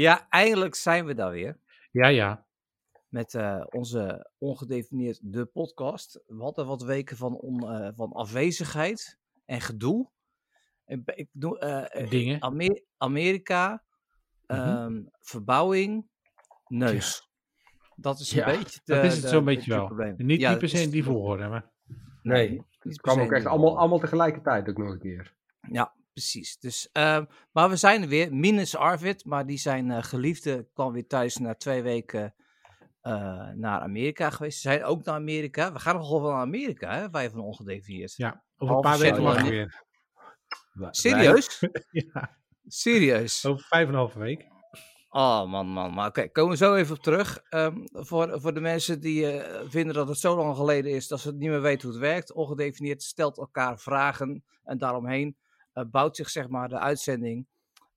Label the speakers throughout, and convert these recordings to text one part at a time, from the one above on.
Speaker 1: Ja, eindelijk zijn we daar weer.
Speaker 2: Ja, ja.
Speaker 1: Met uh, onze ongedefinieerd de podcast. We hadden wat weken van, on, uh, van afwezigheid en gedoe. Ik, ik doe, uh,
Speaker 2: Dingen.
Speaker 1: Amer Amerika, um, mm -hmm. verbouwing, neus. Ja. Dat is een
Speaker 2: ja,
Speaker 1: beetje. De,
Speaker 2: dat is het zo'n beetje wel.
Speaker 1: probleem.
Speaker 2: Niet,
Speaker 1: ja,
Speaker 2: per se in die volgorde, maar.
Speaker 3: Nee, het kwam ook echt allemaal, allemaal tegelijkertijd ook nog een keer.
Speaker 1: Ja, precies. Dus, uh, maar we zijn er weer, minus Arvid, maar die zijn uh, geliefde kwam weer thuis na twee weken uh, naar Amerika geweest. Ze zijn ook naar Amerika. We gaan nog wel naar Amerika, hè, wij van ongedefinieerd.
Speaker 2: Ja, over een paar weken mag weer.
Speaker 1: Serieus?
Speaker 2: ja.
Speaker 1: Serieus?
Speaker 2: Over vijf en een halve week.
Speaker 1: Oh man, man. Maar oké, okay, komen we zo even op terug. Um, voor, voor de mensen die uh, vinden dat het zo lang geleden is dat ze het niet meer weten hoe het werkt. Ongedefinieerd stelt elkaar vragen en daaromheen bouwt zich zeg maar de uitzending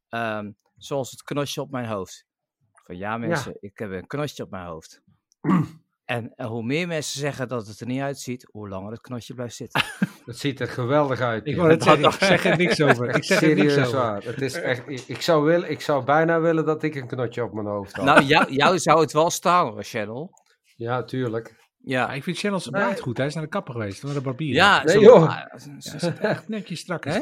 Speaker 1: um, zoals het knosje op mijn hoofd. Van ja mensen, ja. ik heb een knosje op mijn hoofd. en, en hoe meer mensen zeggen dat het er niet uitziet, hoe langer het knotje blijft zitten.
Speaker 3: Het ziet er geweldig uit.
Speaker 2: Ik, het zeggen, ik zeg er niks over. Ik zeg
Speaker 3: Serieus
Speaker 2: er niks
Speaker 3: waar.
Speaker 2: over.
Speaker 3: Het is echt, ik, ik, zou willen, ik zou bijna willen dat ik een knotje op mijn hoofd had.
Speaker 1: Nou, jou, jou zou het wel staan hoor, Channel.
Speaker 3: Ja, tuurlijk.
Speaker 1: Ja.
Speaker 2: ja ik vind Channel zijn nee. goed. Hij is naar de kapper geweest, naar de barbier.
Speaker 1: Ja,
Speaker 3: nee,
Speaker 1: zo,
Speaker 3: joh.
Speaker 1: ah,
Speaker 2: Ze zit echt netjes strak. Is.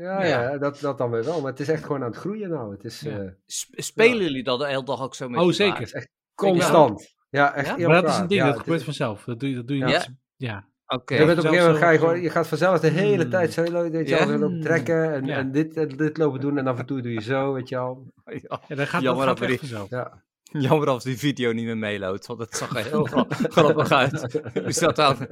Speaker 3: Ja, ja. ja dat, dat dan weer wel. Maar het is echt gewoon aan het groeien nou. Het is,
Speaker 1: ja.
Speaker 3: uh,
Speaker 1: Spelen ja. jullie dat de hele dag ook zo met
Speaker 2: Oh, zeker.
Speaker 3: Echt constant. Ja, echt.
Speaker 2: Ja? Maar dat is een ding, dat gebeurt vanzelf. Dat doe je, dat doe je
Speaker 1: ja.
Speaker 2: niet. Ja.
Speaker 1: Oké.
Speaker 3: Je, bent op een gegeven moment ga je, gewoon, je gaat vanzelf de hele
Speaker 2: Mm.
Speaker 3: tijd zo weet je,
Speaker 1: Ja.
Speaker 3: al, lopen trekken en,
Speaker 2: Ja.
Speaker 3: en dit, en dit lopen doen en af en toe doe je zo, weet je al.
Speaker 1: Ja.
Speaker 2: Dat gaat,
Speaker 1: Jammer
Speaker 2: dat
Speaker 1: dat
Speaker 2: gaat
Speaker 1: we
Speaker 2: echt
Speaker 1: die-
Speaker 2: vanzelf.
Speaker 3: Ja.
Speaker 1: Jammer als die video niet meer meeloopt, want het zag er heel gra- grappig uit. Hoe staat aan?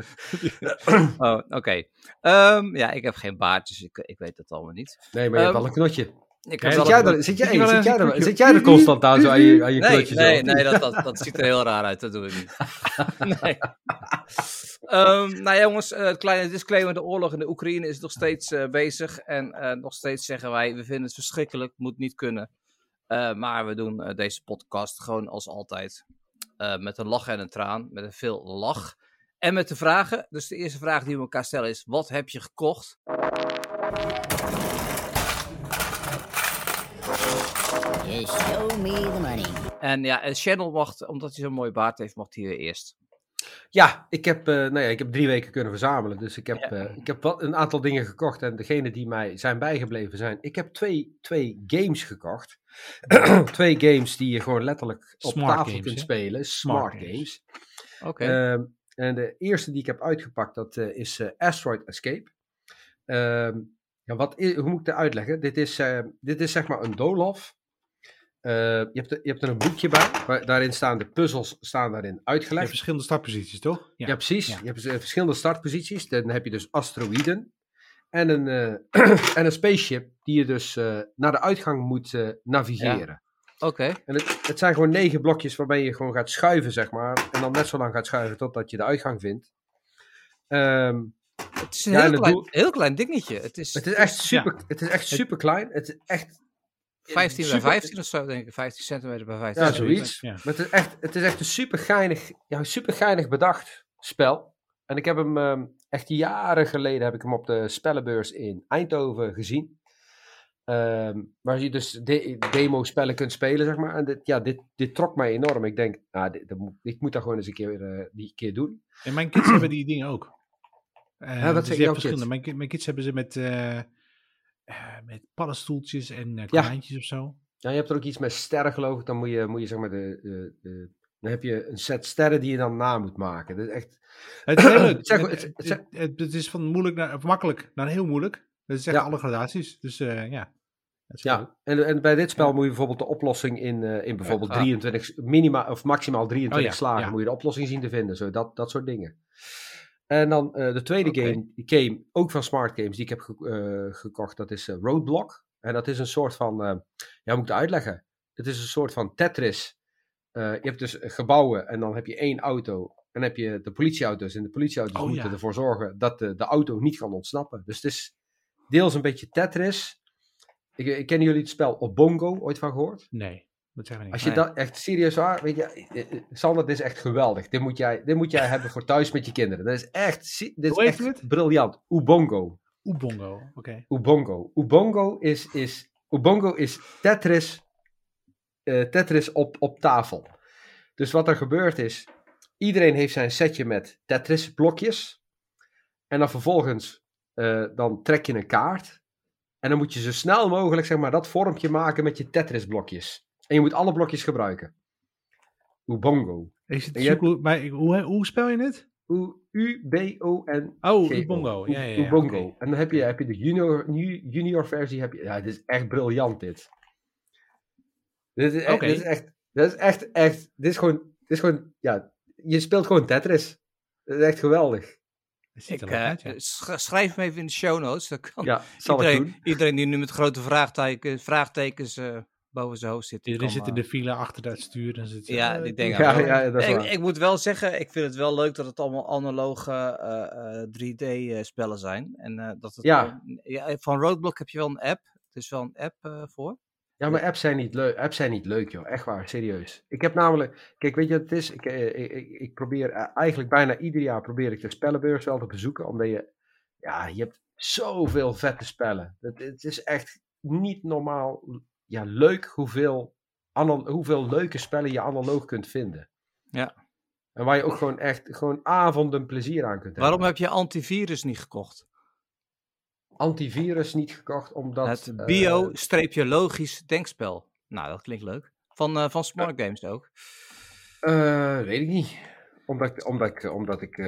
Speaker 1: Oh, oké. Ehm, ja, ik heb geen baard, dus ik, ik weet het allemaal niet.
Speaker 3: Nee, maar je hebt
Speaker 1: Ehm,
Speaker 3: wel een knotje.
Speaker 1: Ik
Speaker 2: Ja,
Speaker 3: Zit jij, er, zit, jij,
Speaker 2: Zit
Speaker 3: zit, jij er, zit er constant aan zo aan je, aan je
Speaker 1: Nee,
Speaker 3: knotje
Speaker 1: nee, dat, dat, dat ziet er heel raar uit. Dat doen we niet. nee. Ehm, nou jongens, uh, kleine disclaimer. De oorlog in de Oekraïne is nog steeds uh, bezig. En uh, nog steeds zeggen wij, we vinden het verschrikkelijk. Moet niet kunnen. Uh, maar we doen uh, deze podcast gewoon als altijd. Uh, met een lach en een traan. Met een veel lach. En met de vragen. Dus de eerste vraag die we elkaar stellen is: wat heb je gekocht?
Speaker 4: Show me the money.
Speaker 1: En ja, en Channel mag, omdat hij zo'n mooi baard heeft, mag hij weer eerst.
Speaker 3: Ja, ik heb, uh, nou ja, ik heb drie weken kunnen verzamelen. Dus ik heb,
Speaker 1: Ja.
Speaker 3: uh, ik heb wat, een aantal dingen gekocht. En degene die mij zijn bijgebleven zijn. Ik heb twee, twee games gekocht. twee games die je gewoon letterlijk op
Speaker 2: Smart
Speaker 3: tafel
Speaker 2: games,
Speaker 3: kunt spelen. Smart,
Speaker 2: Smart
Speaker 3: games.
Speaker 1: Oké. Okay.
Speaker 3: Um, en de eerste die ik heb uitgepakt, dat uh, is Asteroid Escape. Um, ja, wat is, hoe moet ik dat uitleggen? Dit is, dit is zeg maar een doolhof. Uh, je, hebt er, je hebt er een boekje bij. Waar, daarin staan de puzzels staan daarin uitgelegd.
Speaker 2: Je hebt verschillende startposities, toch?
Speaker 3: Ja, ja precies. Ja. Je hebt dus, verschillende startposities. Dan heb je dus asteroïden. En een, uh, en een spaceship die je dus uh, naar de uitgang moet navigeren.
Speaker 1: Ja. Oké. Okay.
Speaker 3: En het, het, zijn gewoon negen blokjes waarbij je gewoon gaat schuiven, zeg maar. En dan net zo lang gaat schuiven totdat je de uitgang vindt. Um,
Speaker 1: het is een heel, klein, doel... heel kleklein dingetje. Het is,
Speaker 3: het is echt super, het is echt super klein. Het is echt
Speaker 1: 15
Speaker 3: super...
Speaker 1: bij 15 of zo, denk ik. 15 centimeter bij 15
Speaker 3: Ja, zoiets. Ja. Maar het is echt, het is echt een super geinig, ja, super geinig bedacht spel. En ik heb hem um, echt jaren geleden heb ik hem op de spellenbeurs in Eindhoven gezien. Um, waar je dus de demo-spellen kunt spelen, zeg maar. En dit, ja, dit, dit trok mij enorm. Ik denk, nou, dit, dit, ik moet dat gewoon eens een keer, uh, die keer doen.
Speaker 2: En mijn kids hebben die dingen ook. Uh,
Speaker 3: ja, wat
Speaker 2: dus
Speaker 3: zijn
Speaker 2: verschillende.
Speaker 3: kids?
Speaker 2: Mijn, mijn kids hebben ze met, uh, met paddenstoeltjes en uh, konijntjes ja. of zo.
Speaker 3: Ja, je hebt er ook iets met sterren, geloof ik. Dan moet je, moet je zeg maar, de, de, de, dan heb je een set sterren die je dan na moet maken. Dat is echt...
Speaker 2: Het is het, het, het, het, het, is van moeilijk naar, makkelijk naar heel moeilijk. Dat is echt ja. alle gradaties. Dus uh, ja.
Speaker 3: Ja, en, en bij dit spel ja. moet je bijvoorbeeld de oplossing in, uh, in bijvoorbeeld ja, 23, minima, of maximaal 23 oh, ja, slagen, moet je de oplossing zien te vinden. Zo, dat, dat soort dingen. En dan uh, de tweede okay. game, game, ook van Smart Games, die ik heb ge uh, gekocht, dat is Roadblock. En dat is een soort van, ja, moet ik het uitleggen? Het is een soort van Tetris. je hebt dus gebouwen en dan heb je één auto. En dan heb je de politieauto's. En de politieauto's oh, moeten ervoor zorgen dat de, de auto niet kan ontsnappen. Dus het is deels een beetje Tetris. Ik, ik ken jullie het spel Obongo, ooit van gehoord?
Speaker 2: Nee, dat zeggen we niet.
Speaker 3: Als je
Speaker 2: nee.
Speaker 3: dat echt serieus waar, weet je, Sander, dit is echt geweldig. Dit moet jij, dit moet jij hebben voor thuis met je kinderen. Dat is echt, dit is echt
Speaker 2: het?
Speaker 3: briljant. Ubongo.
Speaker 2: Ubongo, oké. Okay.
Speaker 3: Ubongo. Ubongo is, is, Ubongo is Tetris eh, Tetris op, op tafel. Dus wat er gebeurt is, iedereen heeft zijn setje met Tetris blokjes. En dan vervolgens, eh, dan trek je een kaart. En dan moet je zo snel mogelijk, zeg maar, dat vormpje maken met je Tetris blokjes. En je moet alle blokjes gebruiken. Ubongo.
Speaker 2: Ik zit
Speaker 3: je hebt-
Speaker 2: zoeken, maar hoe, hoe spel je het?
Speaker 3: U-B-O-N.
Speaker 2: Oh, Ubongo. Ja, ja, ja,
Speaker 3: Ubongo.
Speaker 2: oké.
Speaker 3: En dan heb je, heb je de junior, junior versie. Heb je, ja, dit is echt briljant dit. Dit is echt,
Speaker 2: Oké.
Speaker 3: dit is echt, dit is echt, echt, dit is gewoon, dit is gewoon, ja, je speelt gewoon Tetris. Dat is echt geweldig.
Speaker 2: Het ziet
Speaker 1: Ik,
Speaker 2: er leuk
Speaker 1: eh,
Speaker 2: uit, ja.
Speaker 1: schrijf hem even in de show notes. Dan kan
Speaker 3: Ja, zal ik
Speaker 1: iedereen,
Speaker 3: doen.
Speaker 1: iedereen die nu met grote vraagtekens, vraagtekens eh, boven zijn hoofd zit. die
Speaker 2: Iedereen
Speaker 1: kan,
Speaker 2: zit in
Speaker 1: eh,
Speaker 2: de file achter dat stuur. En zit,
Speaker 1: Ja,
Speaker 2: eh,
Speaker 1: die denken
Speaker 3: Ja, ja, dat is
Speaker 1: ik, ik moet wel zeggen, ik vind het wel leuk dat het allemaal analoge eh, eh, 3D-spellen zijn. En eh, dat het,
Speaker 3: Ja.
Speaker 1: eh, ja, van Roadblock heb je wel een app. Er is wel een app eh, voor.
Speaker 3: Ja, maar apps zijn niet leuk. Apps zijn niet leuk, joh. Echt waar, serieus. Ik heb namelijk, kijk, weet je wat het is? Ik, eh, ik, ik, ik probeer eh, eigenlijk bijna ieder jaar probeer ik de spellenbeurs wel te bezoeken, omdat je, ja, je hebt zoveel vette spellen. Het, het is echt niet normaal, ja, leuk hoeveel, hoeveel leuke spellen je analoog kunt vinden.
Speaker 1: Ja.
Speaker 3: En waar je ook gewoon echt, gewoon avonden plezier aan kunt hebben.
Speaker 1: Waarom heb je antivirus niet gekocht?
Speaker 3: Antivirus niet gekocht, omdat...
Speaker 1: het
Speaker 3: eh,
Speaker 1: bio-logisch denkspel. Nou, dat klinkt leuk. Van, eh, van Smart Games ook.
Speaker 3: eh, weet ik niet. Omdat, ik- omdat omdat ik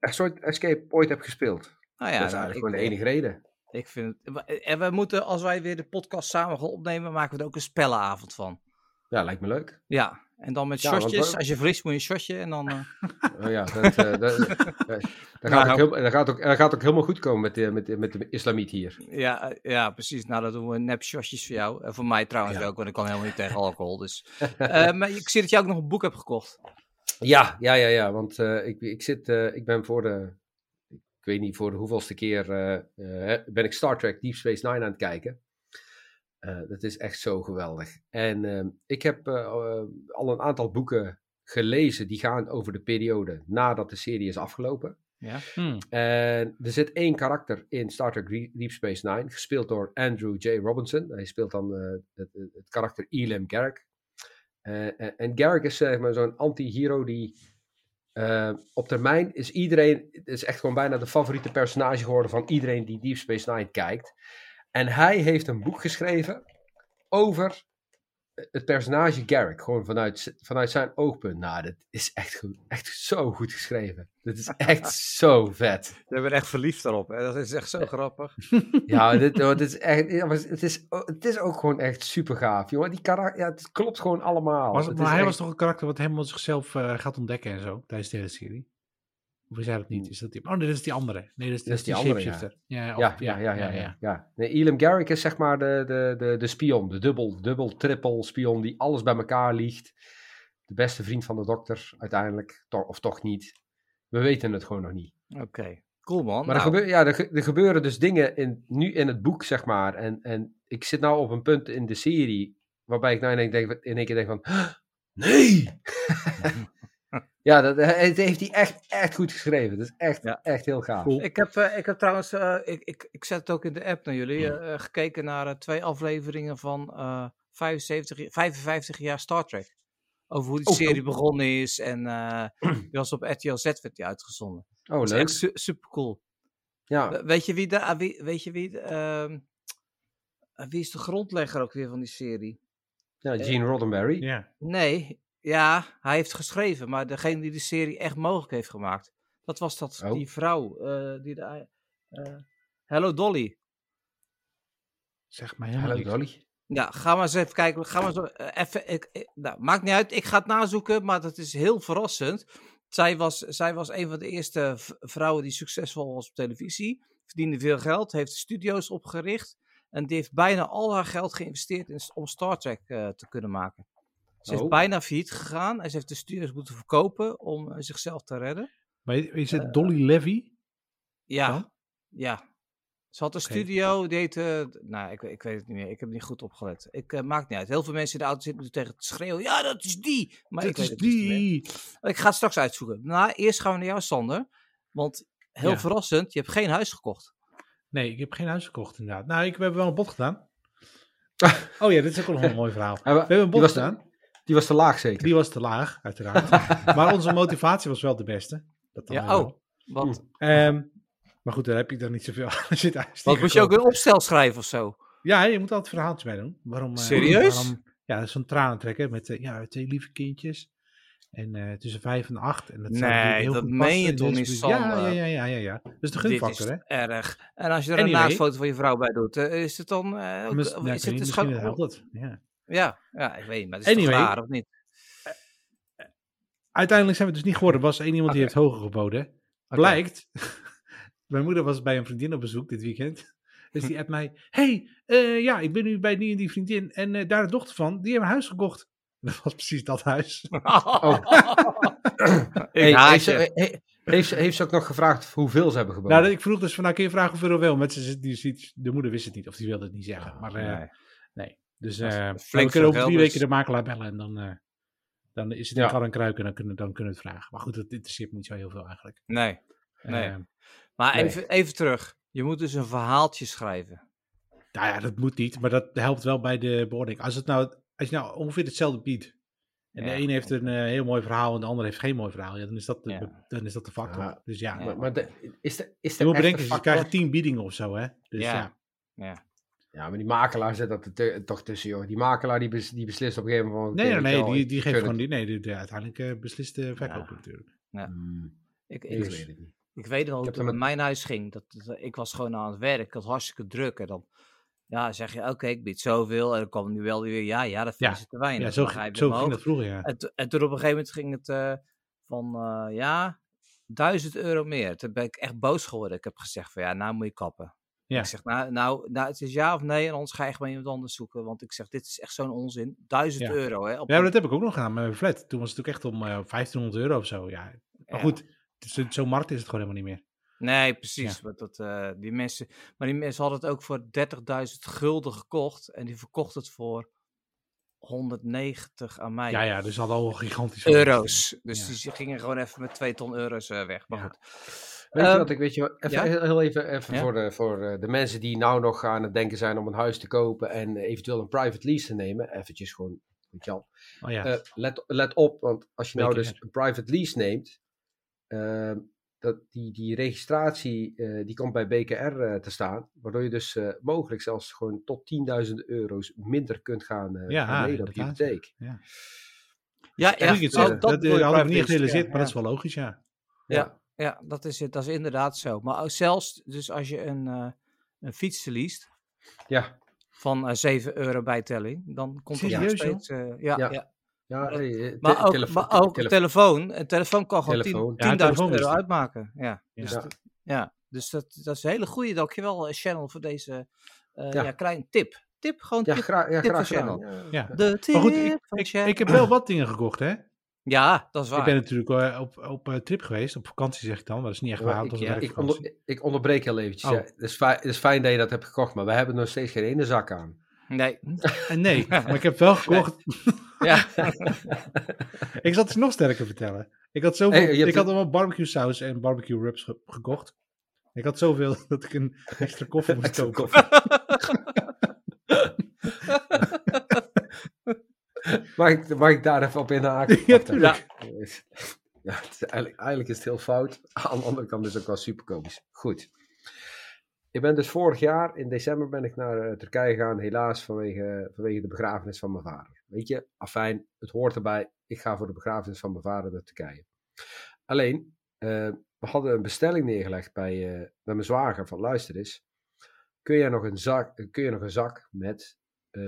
Speaker 3: echt soort Escape ooit heb gespeeld.
Speaker 1: Nou ja,
Speaker 3: dat is
Speaker 1: nou,
Speaker 3: eigenlijk
Speaker 1: ik,
Speaker 3: gewoon de enige reden.
Speaker 1: Ik vind het, en we moeten, als wij weer de podcast samen gaan opnemen, maken we er ook een spellenavond van.
Speaker 3: Ja, lijkt me leuk.
Speaker 1: Ja, en dan met
Speaker 3: Ja,
Speaker 1: shotjes. Als je verliest moet je een shotje en dan... eh,
Speaker 3: Oh ja, dat, eh, dat, dat, dat gaat
Speaker 1: Nou.
Speaker 3: ook heel, dat, gaat ook, dat gaat ook helemaal goed komen met de, met de, met de islamiet hier.
Speaker 1: ja, eh, ja, precies. Nou, dan doen we nep shotjes voor jou. En voor mij trouwens
Speaker 3: Ja.
Speaker 1: ook, want ik kan helemaal niet tegen alcohol. Dus. Eh, maar ik zie dat je ook nog een boek hebt gekocht.
Speaker 3: Ja, ja, ja, ja. Want eh, ik, ik, zit, eh, ik ben voor de, weet niet voor de hoeveelste keer, eh, eh, ben ik Star Trek Deep Space Nine aan het kijken. Eh, dat is echt zo geweldig. En ehm, ik heb al een aantal boeken gelezen die gaan over de periode nadat de serie is afgelopen.
Speaker 1: Ja.
Speaker 2: Hmm.
Speaker 3: En er zit één karakter in Star Trek Deep- Space Nine, gespeeld door Andrew J. Robinson. Hij speelt dan het, het, karakter Elam Garrick. En, en Garrick is zeg maar zo'n anti-hero die eh, op termijn is iedereen, is echt gewoon bijna de favoriete personage geworden van iedereen die Deep Space Nine kijkt. En hij heeft een boek geschreven over het personage Garrick, gewoon vanuit, vanuit zijn oogpunt. Nou, dat is echt, goed- echt zo goed geschreven. Dat is echt zo vet.
Speaker 1: Je bent echt verliefd daarop. Hè? Dat is echt zo grappig.
Speaker 3: Ja, dit, oh, dit is echt, het, is, oh, het is ook gewoon echt super gaaf, jongen. Die karakter, ja, het klopt gewoon allemaal.
Speaker 2: Was,
Speaker 3: Het
Speaker 2: maar
Speaker 3: is
Speaker 2: hij
Speaker 3: echt-
Speaker 2: was toch een karakter wat helemaal zichzelf eh, gaat ontdekken en zo, tijdens de hele serie? Of is hij dat niet? Is dat die... Oh nee, dat is die andere. Nee, dat is,
Speaker 3: Dat is
Speaker 2: die,
Speaker 3: die andere,
Speaker 2: shapeshifter. Ja,
Speaker 3: Ja, ja, ja, ja, ja, ja. Nee, Elam Garrick is zeg maar de, de, de, de spion, de dubbel, dubbel, triple spion die alles bij elkaar liegt. De beste vriend van de dokter, uiteindelijk. To- of toch niet. We weten het gewoon nog niet.
Speaker 1: Oké, cool man.
Speaker 3: Maar er,
Speaker 1: Nou,
Speaker 3: gebeur, ja, er, ge- er gebeuren dus dingen in, nu in het boek, zeg maar. En, en ik zit nou op een punt in de serie waarbij ik nou in één, denk, in één keer denk van... "Huh, Nee! ja, dat, het heeft hij echt, echt goed geschreven. Dat is echt,
Speaker 1: Ja.
Speaker 3: echt heel gaaf.
Speaker 2: Cool.
Speaker 1: Ik heb, eh, ik heb trouwens, eh, ik, ik, ik zet het ook in de app naar jullie, eh, eh, gekeken naar eh, twee afleveringen van eh 75, 55 jaar Star Trek. Over hoe die
Speaker 3: Oh,
Speaker 1: serie
Speaker 3: oh.
Speaker 1: begonnen is en eh die was op RTL Z werd die uitgezonden.
Speaker 3: Oh,
Speaker 1: Dat is
Speaker 3: leuk.
Speaker 1: echt su- super cool.
Speaker 3: Ja.
Speaker 1: weet je wie, de, ah, wie, weet je wie, de, ehm, ah, wie is de grondlegger ook weer van die serie?
Speaker 3: ja, Gene Roddenberry.
Speaker 2: Ja.
Speaker 1: Nee, ja, hij heeft geschreven, maar degene die de serie echt mogelijk heeft gemaakt, dat was dat,
Speaker 3: Oh.
Speaker 1: die vrouw, eh, die de, eh, Hello Dolly.
Speaker 2: Zeg maar helemaal niks.
Speaker 3: Dolly.
Speaker 1: Ja, ga maar eens even kijken. Ga maar zo, eh, even, ik, ik- nou, maakt niet uit, ik ga het nazoeken, maar dat is heel verrassend. Zij was, zij was een van de eerste vrouwen die succesvol was op televisie. Verdiende veel geld, heeft studio's opgericht. En die heeft bijna al haar geld geïnvesteerd in, om Star Trek eh, te kunnen maken. Ze is
Speaker 3: Oh.
Speaker 1: bijna failliet gegaan en ze heeft de studio's moeten verkopen om eh, zichzelf te redden.
Speaker 2: Maar is het Dolly Levy?
Speaker 1: Ja,
Speaker 2: Dan?
Speaker 1: ja. Ze had een studio, die heette... Nou, ik, ik weet het niet meer. Ik heb niet goed opgelet. Ik eh, maakt niet uit. Heel veel mensen in de auto zitten tegen te schreeuwen. Ja, dat is die! Maar ik
Speaker 2: Dat
Speaker 1: weet
Speaker 2: is
Speaker 1: het dus
Speaker 2: die!
Speaker 1: Ik ga het straks uitzoeken. Nou, eerst gaan we naar jou, Sander. Want heel
Speaker 2: Ja.
Speaker 1: verrassend, je hebt geen huis gekocht.
Speaker 2: Nee, ik heb geen huis gekocht inderdaad. Nou, ik, we hebben wel een bod gedaan. Oh ja, dit is ook nog een mooi verhaal. We hebben een bod gedaan.
Speaker 3: Die was te laag zeker?
Speaker 2: Die was te laag, uiteraard. maar onze motivatie was wel de beste. Dat dan
Speaker 1: Ja, oh. Wat,
Speaker 2: Ehm, maar goed, daar heb ik dan niet zoveel aan zitten
Speaker 1: wat moet je ook een opstel schrijven of zo?
Speaker 2: Ja, je moet altijd verhaaltjes bij doen. Waarom, eh,
Speaker 1: Serieus?
Speaker 2: waarom- ja, dat is zo'n tranentrekker met eh, ja, twee lieve kindjes. En eh, tussen vijf en acht. En dat
Speaker 1: Nee,
Speaker 2: heel
Speaker 1: dat meen je
Speaker 2: in
Speaker 1: toch niet,
Speaker 2: buurt. Ja, ja, ja, ja, ja, ja. Dat is de
Speaker 1: Dit is
Speaker 2: gunfactor, hè?
Speaker 1: erg. En als je er
Speaker 2: Anyway.
Speaker 1: een naastfoto van je vrouw bij doet, is het dan... eh,
Speaker 2: Mis- nou,
Speaker 1: is het
Speaker 2: misschien helpt dat. Ja.
Speaker 1: Ja, ja, ik weet niet, maar het is
Speaker 2: Anyway.
Speaker 1: toch raar, of niet?
Speaker 2: Uiteindelijk zijn we het dus niet geworden. Er was één iemand die heeft hoger geboden. Blijkt, mijn moeder was bij een vriendin op bezoek dit weekend. Dus die appt mij, hey, eh, ja, ik ben nu bij die en die vriendin. En eh, daar de dochter van, die hebben een huis gekocht. Dat was precies dat huis.
Speaker 3: Oh. Hey, heeft, ze, he- heeft, ze, heeft ze ook nog gevraagd hoeveel ze hebben geboden?
Speaker 2: Nou, ik vroeg dus van, nou kun je vragen hoeveel er wel. Maar ze, die, die, de moeder wist het niet, of die wilde het niet zeggen. Maar eh,
Speaker 1: Nee.
Speaker 2: Dus eh,
Speaker 1: flink
Speaker 2: we kunnen over drie
Speaker 1: dus-
Speaker 2: weken de makelaar bellen. En dan, eh, dan is het in
Speaker 3: Ja.
Speaker 2: kan en kruiken. En dan kunnen, dan kunnen we het vragen. Maar goed, dat interesseert me niet zo heel veel eigenlijk.
Speaker 1: Nee, nee.
Speaker 2: Eh,
Speaker 1: Maar
Speaker 3: Nee.
Speaker 1: even, even terug. Je moet dus een verhaaltje schrijven.
Speaker 2: Nou ja, dat moet niet, maar dat helpt wel bij de beoordeling. Als, het nou, als je nou ongeveer hetzelfde biedt, en
Speaker 1: Ja,
Speaker 2: de een heeft een eh, heel mooi verhaal en de ander heeft geen mooi verhaal, ja, dan, is dat de,
Speaker 1: Ja.
Speaker 2: dan is dat de factor.
Speaker 3: Ja.
Speaker 2: Dus ja,
Speaker 1: Ja.
Speaker 3: Maar, maar de, is de, is de
Speaker 2: je moet bedenken, ze
Speaker 3: factor-
Speaker 2: krijgen tien biedingen of zo, hè. Dus ja.
Speaker 1: Ja. Ja.
Speaker 3: Ja, maar die makelaar zit dat er te- toch tussen, joh. Die makelaar die, bes- die beslist op een gegeven moment van...
Speaker 2: Nee, nee,
Speaker 3: je wel,
Speaker 2: die, die geeft gewoon
Speaker 3: het.
Speaker 2: die, nee, de, de- uiteindelijk eh, beslist de verkoper
Speaker 1: Ja.
Speaker 2: natuurlijk.
Speaker 3: Hmm,
Speaker 1: Ik,
Speaker 3: ik
Speaker 1: ik,
Speaker 3: weet het niet.
Speaker 1: ik weet nog hoe het in
Speaker 3: met-
Speaker 1: mijn huis ging. Dat, dat- ik was gewoon aan het werk. Ik had hartstikke druk. En dan ja, zeg je, oké, ik bied zoveel. En dan kwam nu wel weer, ja, ja, dat vinden
Speaker 2: Ja.
Speaker 1: ze te weinig.
Speaker 2: Ja, zo,
Speaker 1: je
Speaker 2: zo ging dat vroeger, ja.
Speaker 1: En, en toen op een gegeven moment ging het eh, van, eh, ja, duizend euro meer. Toen ben ik echt boos geworden. Ik heb gezegd van, ja, nou moet je kappen.
Speaker 2: Ja.
Speaker 1: Ik zeg, nou, nou, nou, het is ja of nee, en anders ga je gewoon iemand anders zoeken. Want ik zeg, dit is echt zo'n onzin. Duizend
Speaker 2: Ja.
Speaker 1: euro, hè. Op
Speaker 2: Ja, dat heb ik ook nog gedaan met mijn flat. Toen was het ook echt om eh 1500 euro of zo, ja. Maar
Speaker 1: Ja.
Speaker 2: goed, het is- zo'n markt is het gewoon helemaal niet meer.
Speaker 1: Nee, precies. Want dat, eh, die mensen, maar die mensen hadden het ook voor 30.000 gulden gekocht. En die verkocht het voor 190 aan mij.
Speaker 2: Ja, ja, dus hadden al gigantisch veel
Speaker 1: Euro's. Dus
Speaker 2: Ja.
Speaker 1: die gingen gewoon even met 2 ton euro's eh, weg. Maar
Speaker 2: Ja.
Speaker 1: goed.
Speaker 3: Weet je
Speaker 1: Ehm,
Speaker 3: wat, ik weet je even,
Speaker 1: ja?
Speaker 3: heel, even, even
Speaker 1: Ja?
Speaker 3: voor, de, voor eh, de mensen die nou nog aan het denken zijn om een huis te kopen en eventueel een private lease te nemen, eventjes gewoon, weet je al.
Speaker 2: Oh ja,
Speaker 3: Eh, let, let op, want als je nou dus een private lease neemt, ehm, dat die, die registratie eh, die komt bij BKR eh, te staan, waardoor je dus eh, mogelijk zelfs gewoon tot 10.000 euro's minder kunt gaan, eh
Speaker 2: Ja,
Speaker 3: gaan lenen op je hypotheek.
Speaker 1: Ja,
Speaker 2: ja, het
Speaker 1: dat, dat,
Speaker 2: dat, eh,
Speaker 1: ik
Speaker 2: niet echt gerealiseerd, maar
Speaker 1: ja,
Speaker 2: dat is wel logisch, ja.
Speaker 1: Ja, ja dat, is, het- dat is inderdaad zo. Maar ook zelfs dus als je een, eh een fiets leest
Speaker 3: Ja,
Speaker 1: van eh 7 euro bijtelling, dan komt het nog steeds... eh, ja,
Speaker 3: Ja.
Speaker 1: ja.
Speaker 3: ja eh,
Speaker 1: Maar ook,
Speaker 3: telefoon-
Speaker 1: maar ook
Speaker 3: tele-
Speaker 1: telefoon. Een telefoon kan gewoon
Speaker 3: Telefoon.
Speaker 1: 10
Speaker 2: Ja,
Speaker 1: 10.000
Speaker 2: telefoon is
Speaker 1: euro uitmaken. Ja,
Speaker 2: Ja.
Speaker 1: dus,
Speaker 3: Ja.
Speaker 1: dat, ja. dus dat, dat is een hele goede. Dankjewel, Channel, voor deze eh
Speaker 3: Ja.
Speaker 1: ja. kleine tip. Tip, gewoon
Speaker 3: Ja,
Speaker 1: tip.
Speaker 3: gra ja
Speaker 1: tip
Speaker 3: graag
Speaker 1: van. Channel. De tip
Speaker 2: Maar goed, ik,
Speaker 1: van
Speaker 2: ik, ik heb wel wat dingen gekocht, hè.
Speaker 1: Ja, dat is waar.
Speaker 2: Ik ben natuurlijk eh, op, op eh, trip geweest, op vakantie zeg ik dan, maar dat is niet echt waar,
Speaker 3: ik, ik, onder, ik onderbreek heel eventjes.
Speaker 2: Oh.
Speaker 3: ja. Het, is fijn, het is fijn dat je dat hebt gekocht, maar we hebben nog steeds geen ene zak aan.
Speaker 1: Nee.
Speaker 2: En nee, maar ik heb wel gekocht.
Speaker 1: Ja.
Speaker 2: ik zal het nog sterker vertellen. Ik had zoveel,
Speaker 3: Hey,
Speaker 2: ik had allemaal barbecue saus en barbecue rubs ge- gekocht. Ik had zoveel dat ik een extra koffer moest kopen.
Speaker 3: Mag ik, mag ik daar even op inhaken?
Speaker 2: Ja, tuurlijk.
Speaker 3: Ja, het is eigenlijk, eigenlijk is het heel fout. Aan de andere kant is het ook wel super komisch. Goed. Ik ben dus vorig jaar, in december, ben ik naar eh, Turkije gegaan. Helaas vanwege, vanwege de begrafenis van mijn vader. Weet je, afijn, het hoort erbij. Ik ga voor de begrafenis van mijn vader naar Turkije. Alleen, eh, we hadden een bestelling neergelegd bij, eh, bij mijn zwager van luister eens. Kun je nog een zak, kun je nog een zak met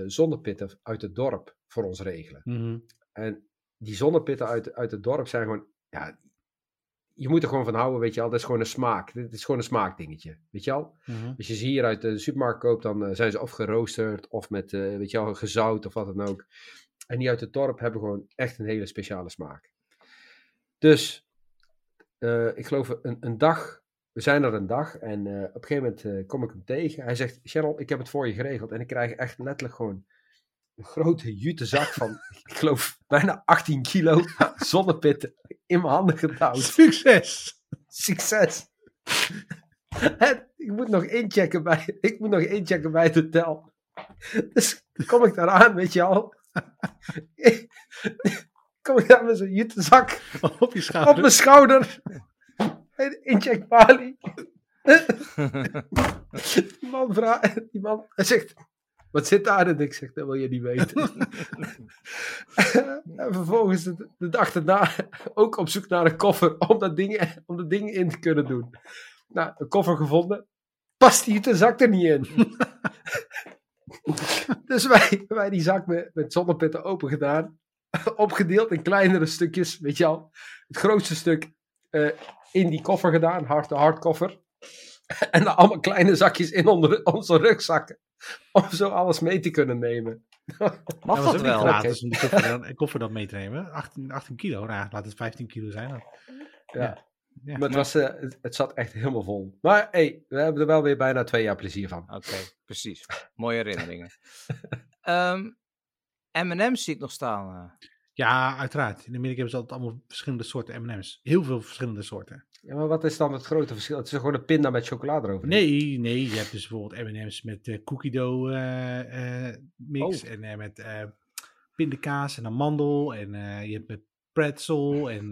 Speaker 3: zonnepitten uit het dorp voor ons regelen?
Speaker 2: Mhm.
Speaker 3: En die zonnepitten uit, uit het dorp zijn gewoon, ja, je moet er gewoon van houden, weet je al. Dat is gewoon een smaak. Dit is gewoon een smaakdingetje, weet je al.
Speaker 2: Mhm.
Speaker 3: Als je ze hier uit de supermarkt koopt, dan eh, zijn ze of geroosterd of met, eh, weet je al, gezout of wat dan ook. En die uit het dorp hebben gewoon echt een hele speciale smaak. Dus, eh, ik geloof een, een dag, we zijn er een dag en op een gegeven moment kom ik hem tegen. Hij zegt, Cheryl, ik heb het voor je geregeld. En ik krijg echt letterlijk gewoon een grote jute zak van, ik geloof, bijna 18 kilo zonnepitten in mijn handen gedouwd.
Speaker 2: Succes!
Speaker 3: Succes! En ik moet nog inchecken bij, ik moet nog inchecken bij het hotel. Dus kom ik daar aan, weet je al. Kom ik daar met zo'n jutezak
Speaker 2: Op je schouder.
Speaker 3: op mijn schouder. Incheck Bali. Die man vraagt, die man, hij zegt, wat zit daar? En ik zeg, dat wil je niet weten. en vervolgens de, de dag daarna ook op zoek naar een koffer om dat ding, om dat ding in te kunnen doen. Nou, een koffer gevonden. Past die de zak er niet in. dus wij, wij die zak met, met zonnepitten open gedaan. Opgedeeld in kleinere stukjes, weet je al. Het grootste stuk eh, in die koffer gedaan, hard hardkoffer. En dan allemaal kleine zakjes in onder onze rugzakken. Om zo alles mee te kunnen nemen.
Speaker 1: Mag
Speaker 2: dat
Speaker 1: wel?
Speaker 2: gratis om koffer dan, koffer dan mee te nemen. 18, 18 kilo, nou, laat het 15 kilo zijn. Dan.
Speaker 3: Ja.
Speaker 2: Ja.
Speaker 3: Maar het, was, eh, het, het zat echt helemaal vol. Maar hey, we hebben er wel weer bijna twee jaar plezier van.
Speaker 1: Oké, precies. Mooie herinneringen. Ehm M&M's zie ik nog staan.
Speaker 2: Ja, uiteraard. In Amerika hebben ze altijd allemaal verschillende soorten M&M's. Heel veel verschillende soorten.
Speaker 3: Ja, maar wat is dan het grote verschil? Het is gewoon een pinda met chocolade erover.
Speaker 2: Nee, nee, je hebt dus bijvoorbeeld M&M's met eh, cookie dough eh, eh, mix en eh, met pindakaas en amandel en je hebt met pretzel en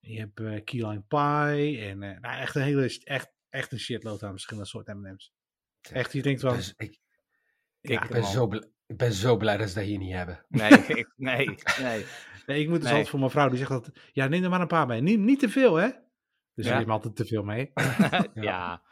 Speaker 2: je hebt key lime pie en nou, echt een hele echt, echt een shitload aan verschillende soorten M&M's. Echt, je denkt wel,
Speaker 3: ben, ik, ik ben zo blij, ik ben zo blij dat ze dat hier niet hebben.
Speaker 1: Nee, ik, nee, nee.
Speaker 2: nee, ik moet dus
Speaker 1: Nee.
Speaker 2: altijd voor mijn vrouw die zegt dat, ja neem er maar een paar bij, niet, niet te veel hè. Dus
Speaker 1: Ja.
Speaker 2: je neemt altijd te veel mee.
Speaker 1: ja.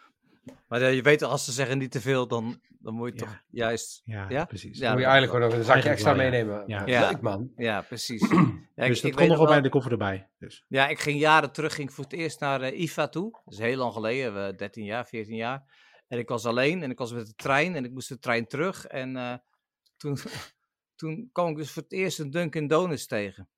Speaker 1: Maar je weet, als ze zeggen niet te veel, dan, dan moet je
Speaker 2: Ja.
Speaker 1: toch juist...
Speaker 2: Ja,
Speaker 1: Ja?
Speaker 2: precies.
Speaker 1: Ja,
Speaker 3: Moet je eigenlijk gewoon een zakje extra
Speaker 2: wel,
Speaker 3: meenemen.
Speaker 2: Ja.
Speaker 1: Ja.
Speaker 3: Leuk man.
Speaker 1: Ja, precies. Ja,
Speaker 2: dus
Speaker 1: ik,
Speaker 2: dat
Speaker 1: ik
Speaker 2: kon nog wel bij de koffer erbij. Dus.
Speaker 1: Ja, ik ging jaren terug, ging ik voor het eerst naar eh, IFA toe. Dat is heel lang geleden, eh, 13 jaar, 14 jaar. En ik was alleen en ik was met de trein en ik moest de trein terug. En eh, toen, toen kwam ik dus voor het eerst een Dunkin' Donuts tegen.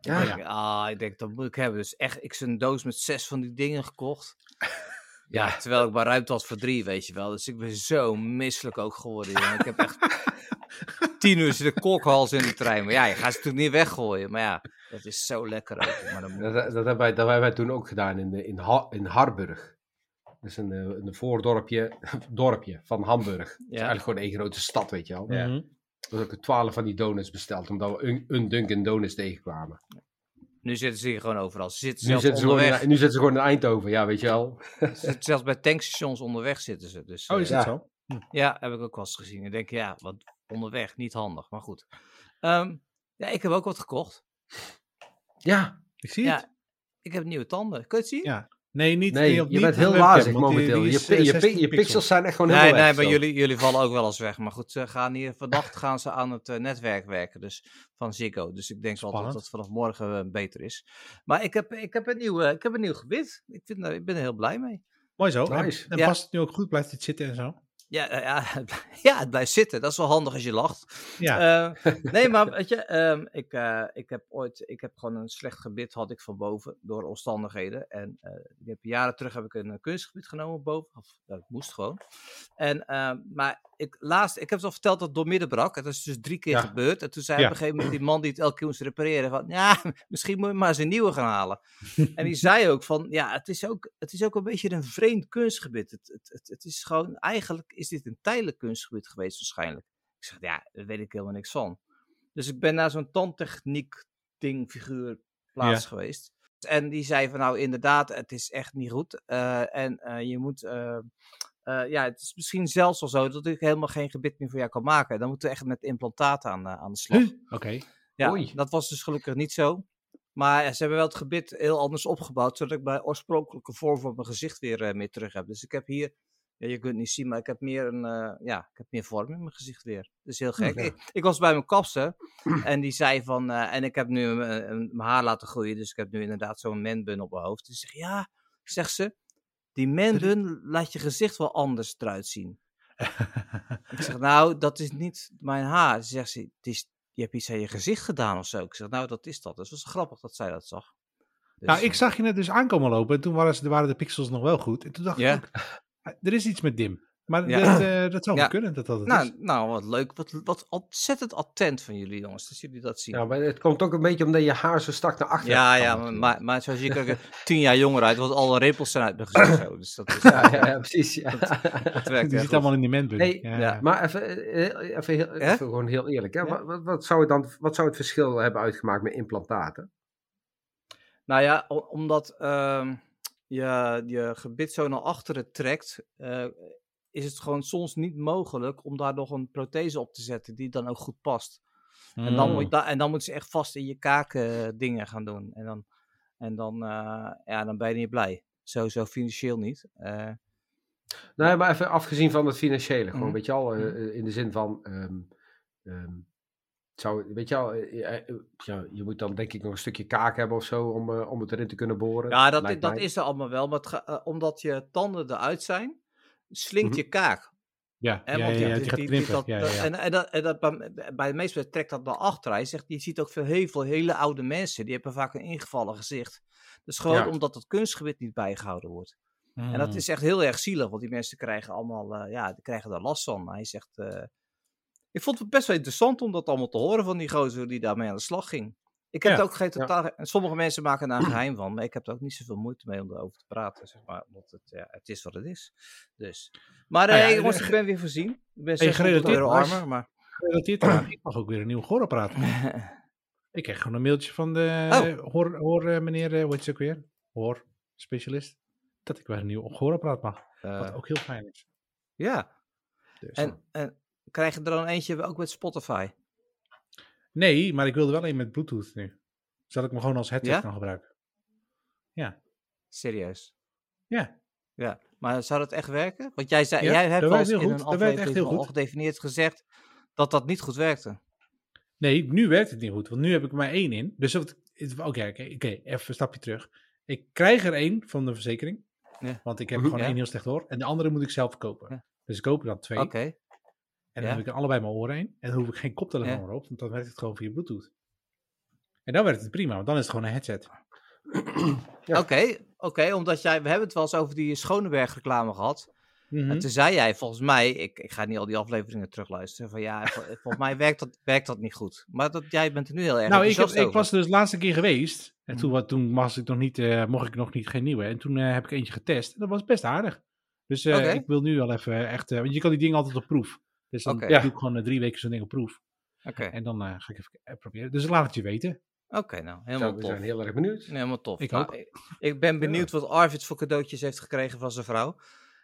Speaker 3: Ja.
Speaker 1: Ik denk, ah, ik denk, dat moet ik hebben. Dus echt, ik heb een doos met zes van die dingen gekocht. Ja, terwijl ik maar ruimte had voor drie, weet je wel. Dus ik ben zo misselijk ook geworden. jongen. Ik heb echt tien uur zitten kokhals in de trein. Maar ja, je gaat ze natuurlijk niet weggooien. Maar ja, dat is zo lekker ook. Maar dan
Speaker 3: Dat, dat, hebben wij, dat hebben wij toen ook gedaan in, de- in, Ha- in Harburg. Dat is een, eh, een voordorpje dorpje van Hamburg. Het is
Speaker 1: Ja.
Speaker 3: eigenlijk gewoon één grote stad, weet je wel.
Speaker 1: Ja.
Speaker 2: Mhm.
Speaker 3: We hebben ook twaalf van die donuts besteld, omdat we een, een Dunkin' Donuts tegenkwamen.
Speaker 1: Nu zitten ze hier gewoon overal. Ze zitten
Speaker 3: Nu
Speaker 1: zelfs
Speaker 3: zitten, ze gewoon in, nu zitten ze gewoon in Eindhoven, ja, weet je wel.
Speaker 1: Zelfs bij tankstations onderweg zitten ze. Dus,
Speaker 2: Oh,
Speaker 1: eh,
Speaker 2: is dat
Speaker 3: Ja.
Speaker 2: zo?
Speaker 1: Ja, heb ik ook wel eens gezien. Ik denk, ja, wat onderweg, niet handig. Maar goed. Ehm, ja, ik heb ook wat gekocht.
Speaker 3: Ja,
Speaker 2: Ik zie het.
Speaker 1: Ik heb nieuwe tanden. Kun je het zien?
Speaker 2: Ja. Nee, niet.
Speaker 3: nee,
Speaker 2: op-
Speaker 3: je bent heel wazig
Speaker 2: die-
Speaker 3: momenteel.
Speaker 2: die
Speaker 3: je, je, pi-
Speaker 2: 16
Speaker 3: je pixels zijn echt gewoon
Speaker 1: Nee,
Speaker 3: helemaal
Speaker 1: nee,
Speaker 3: weg.
Speaker 1: maar
Speaker 3: zo.
Speaker 1: jullie, jullie vallen ook wel eens weg. Maar goed, ze gaan hier vannacht gaan ze aan het eh, netwerk werken. Dus van Ziggo. Dus ik denk wel dat dat vanaf morgen eh, beter is. Maar ik heb, ik heb, een, nieuw, eh, ik heb een nieuw gebit. Ik, vind, ik ben er heel blij mee.
Speaker 2: Mooi zo.
Speaker 3: Nice.
Speaker 2: En, en
Speaker 1: Ja.
Speaker 2: past het nu ook goed? Blijft het zitten en zo?
Speaker 1: Ja, eh, ja, ja, het blijft zitten. Dat is wel handig als je lacht.
Speaker 2: Ja.
Speaker 1: Eh, nee, maar weet je, ehm, ik, eh, ik heb ooit, ik heb gewoon een slecht gebit had ik van boven door omstandigheden. En eh, ik heb, jaren terug heb ik een kunstgebied genomen boven, of dat moest gewoon. En, ehm, maar ik, laatst, ik heb het al verteld dat het door midden brak. Dat is dus drie keer
Speaker 2: Ja.
Speaker 1: gebeurd. En toen zei
Speaker 2: Ja.
Speaker 1: op een gegeven moment die man die het elke keer moest repareren van, ja, misschien moet je maar eens een nieuwe gaan halen. en die zei ook van, ja, het is ook, het is ook een beetje een vreemd kunstgebied. Het, het, het, het is gewoon, eigenlijk is dit een tijdelijk kunstgebied geweest waarschijnlijk. Ik zeg, ja, daar weet ik helemaal niks van. Dus ik ben naar zo'n tandtechniek ding figuur plaats
Speaker 2: Ja.
Speaker 1: geweest. En die zei van nou inderdaad, het is echt niet goed. Eh, en eh, je moet, eh, ja, het is misschien zelfs wel zo dat ik helemaal geen gebit meer voor jou kan maken. Dan moeten we echt met implantaten aan, aan de slag.
Speaker 2: Huh? Oké.
Speaker 1: Ja,
Speaker 3: Oei.
Speaker 1: dat was dus gelukkig niet zo. Maar ze hebben wel het gebit heel anders opgebouwd, zodat ik bij oorspronkelijke vorm van mijn gezicht weer meer terug heb. Dus ik heb hier, ja, je kunt het niet zien, maar ik heb meer een, eh, ja, ik heb meer vorm in mijn gezicht weer. Dat is heel gek.
Speaker 3: ja.
Speaker 1: Ik, ik was bij mijn kapster en die zei van, eh, en ik heb nu een- een- mijn haar laten groeien, dus ik heb nu inderdaad zo'n manbun op mijn hoofd. Dus ik zeg, ja, zegt ze, die manbun laat je gezicht wel anders eruit zien. Ik zeg, nou, dat is niet mijn haar. Ze zegt, ze, het is, je hebt iets aan je gezicht gedaan of zo. Ik zeg, nou, dat is dat. Dus het was grappig dat zij dat zag. Dus,
Speaker 2: nou, ik
Speaker 1: eh,
Speaker 2: zag je net dus aankomen lopen en toen waren, ze, waren de pixels nog wel goed. En toen dacht ik er is iets met Dim. Maar
Speaker 1: Ja.
Speaker 2: dat, eh, dat zou wel
Speaker 1: Ja.
Speaker 2: kunnen dat dat het
Speaker 1: Nou,
Speaker 2: is.
Speaker 1: nou, wat leuk. Wat, wat ontzettend attent van jullie, jongens, dat jullie dat zien.
Speaker 3: Ja, maar het komt ook een beetje omdat je haar zo strak naar achter
Speaker 1: Ja, ja, maar, maar, maar zoals je kijkt, tien jaar jonger uit, want alle rimpels zijn uit mijn gezicht zo. Dus dat, is,
Speaker 3: Ja, ja, ja, precies. Ja.
Speaker 1: dat werkt
Speaker 2: Die
Speaker 1: echt
Speaker 2: zit
Speaker 1: goed.
Speaker 2: allemaal in die mentbun.
Speaker 3: Hey,
Speaker 2: ja.
Speaker 1: ja.
Speaker 3: Maar even, eh, even, heel,
Speaker 1: Hè?
Speaker 3: even gewoon heel eerlijk. Hè?
Speaker 1: Ja.
Speaker 3: Wat, wat, wat, zou het dan, wat zou het verschil hebben uitgemaakt met implantaten?
Speaker 1: Nou ja, omdat ehm, je je gebit zo naar achteren trekt, eh, is het gewoon soms niet mogelijk om daar nog een prothese op te zetten die dan ook goed past. En, dan
Speaker 2: Mm.
Speaker 1: moet je da- en dan moeten ze echt vast in je kaken eh, dingen gaan doen. En dan, en dan, eh, ja, dan ben je niet blij. Sowieso financieel niet. Eh,
Speaker 3: Nee, maar even afgezien van het financiële. Gewoon,
Speaker 1: Mhm.
Speaker 3: weet je al, eh, in de zin van... ehm, ehm, zou, weet je al, eh, eh, eh, ja, je moet dan denk ik nog een stukje kaak hebben of zo om, om het erin te kunnen boren.
Speaker 1: ja, dat, dat
Speaker 3: mij.
Speaker 1: is er allemaal wel. Maar ga- omdat je tanden eruit zijn, slinkt
Speaker 3: Mhm.
Speaker 1: je kaak.
Speaker 2: Ja, ja,
Speaker 1: want
Speaker 2: ja, ja,
Speaker 1: die-
Speaker 2: die gaat
Speaker 1: die-
Speaker 2: krimpen.
Speaker 1: dat-
Speaker 2: Ja, ja,
Speaker 1: dat-
Speaker 2: ja.
Speaker 1: En, en, dat, en dat, bij, bij de meeste trekt dat naar achter. Hij zegt, je ziet ook veel, heel veel hele oude mensen, die hebben vaak een ingevallen gezicht. Dus gewoon omdat het kunstgebied niet bijgehouden wordt. En dat
Speaker 2: Mm.
Speaker 1: is echt heel erg zielig, want die mensen krijgen allemaal, ja, die krijgen daar last van. Hij zegt, ik vond het best wel interessant om dat allemaal te horen van die gozer die daarmee aan de slag ging. Ik heb
Speaker 2: Ja,
Speaker 1: er ook geen totaal, en sommige mensen maken daar een geheim van, maar ik heb er ook niet zoveel moeite mee om erover te praten, zeg maar, want het, ja, het is wat het is. Dus. Maar
Speaker 2: Nou ja,
Speaker 1: eh,
Speaker 2: en,
Speaker 1: jongens,
Speaker 2: eh,
Speaker 1: ik ben weer voorzien. Ik ben
Speaker 2: Hey,
Speaker 1: 600
Speaker 2: gerelateerd
Speaker 1: euro
Speaker 2: was-
Speaker 1: armer, maar...
Speaker 2: Gerelateerd ik mag ook weer een nieuw gehoorapparaat. Ik kreeg gewoon een mailtje van de
Speaker 1: Oh.
Speaker 2: hoor, hoor eh, meneer, hoe heet ze ook weer? Hoor specialist. Dat ik weer een nieuw gehoorapparaat mag. Wat ook heel fijn is.
Speaker 1: ja,
Speaker 2: Dus.
Speaker 1: en, en krijg je er dan eentje ook met Spotify?
Speaker 2: Nee, maar ik wilde wel een met Bluetooth nu. Zodat ik me gewoon als headset
Speaker 1: Ja?
Speaker 2: kan gebruiken.
Speaker 1: Serieus?
Speaker 2: Ja.
Speaker 1: Ja, maar zou dat echt werken? Want jij, zei,
Speaker 2: Ja,
Speaker 1: jij hebt wel eens in
Speaker 2: goed.
Speaker 1: een aflevering
Speaker 2: heel
Speaker 1: al
Speaker 2: goed.
Speaker 1: gedefinieerd gezegd dat dat niet goed werkte.
Speaker 2: Nee, nu werkt het niet goed. Want nu heb ik er maar één in. Dus oké, oké, even een stapje terug. Ik krijg er één van de verzekering.
Speaker 1: Ja.
Speaker 2: Want ik heb gewoon
Speaker 1: ja.
Speaker 2: één heel slecht hoor. En de andere moet ik zelf kopen.
Speaker 1: Ja.
Speaker 2: Dus ik koop er dan twee.
Speaker 1: Oké,
Speaker 2: En dan
Speaker 1: ja.
Speaker 2: heb ik er allebei mijn oren in. En dan hoef ik geen koptelefoon
Speaker 1: Ja.
Speaker 2: op. Want dan werkt het gewoon via Bluetooth. En dan werkt het prima. Want dan is het gewoon een headset.
Speaker 3: Ja.
Speaker 1: oké, oké, omdat jij, we hebben het wel eens over die Schoneberg reclame gehad.
Speaker 2: Mhm.
Speaker 1: En toen zei jij volgens mij, ik, ik ga niet al die afleveringen terugluisteren, van ja, vol- volgens mij werkt dat, werkt dat niet goed. Maar dat, jij bent er nu heel erg
Speaker 2: Nou, ik, heb, ik was dus de laatste keer geweest. En
Speaker 1: Mhm.
Speaker 2: toen, wa- toen was ik nog niet, eh, mocht ik nog niet geen nieuwe. En toen eh, heb ik eentje getest. En dat was best aardig. Dus eh,
Speaker 1: Oké.
Speaker 2: ik wil nu wel even echt... want je kan die dingen altijd op proef. Dus dan
Speaker 1: Oké.
Speaker 2: doe ik gewoon eh, drie weken zo'n ding op proef.
Speaker 1: Oké,
Speaker 2: En dan eh, ga ik even eh, proberen. Dus laat het je weten.
Speaker 1: oké, nou,
Speaker 3: Zo,
Speaker 1: helemaal
Speaker 3: we
Speaker 1: tof.
Speaker 3: zijn heel erg benieuwd.
Speaker 1: Nee, helemaal tof.
Speaker 2: Ik
Speaker 1: Nou,
Speaker 2: ook.
Speaker 1: ik, ben benieuwd wat Arvid voor cadeautjes heeft gekregen van zijn vrouw.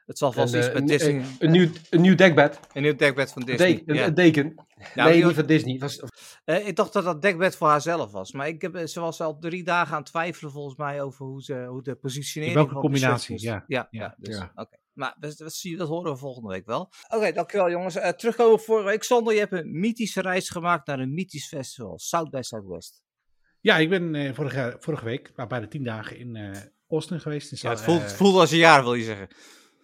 Speaker 1: Het zal vast
Speaker 3: En,
Speaker 1: iets met
Speaker 3: een,
Speaker 1: Disney.
Speaker 3: een, een nieuw, een nieuw dekbed.
Speaker 1: Een nieuw dekbed van Disney.
Speaker 3: deken, een-
Speaker 1: ja.
Speaker 3: een deken.
Speaker 1: Ja,
Speaker 3: nee, niet van Disney. Was,
Speaker 1: Eh, ik dacht dat dat dekbed voor haarzelf was. Maar ik heb, ze was al drie dagen aan het twijfelen volgens mij over hoe, ze, hoe de positionering
Speaker 2: Welke
Speaker 1: van
Speaker 2: combinatie, ja.
Speaker 1: Ja,
Speaker 2: Ja,
Speaker 1: ja, dus,
Speaker 3: ja.
Speaker 1: oké. Maar dat, dat, zie je- dat horen we volgende week wel. Oké, dankjewel jongens. Eh, terugkomen op vorige week. Sander, je hebt een mythische reis gemaakt naar een mythisch festival. South by Southwest.
Speaker 2: Ja, ik ben eh, vorige, vorige week, nou, bijna tien dagen in eh Austin geweest. In
Speaker 1: Ja, het voelt, het voelt als een jaar, wil je zeggen.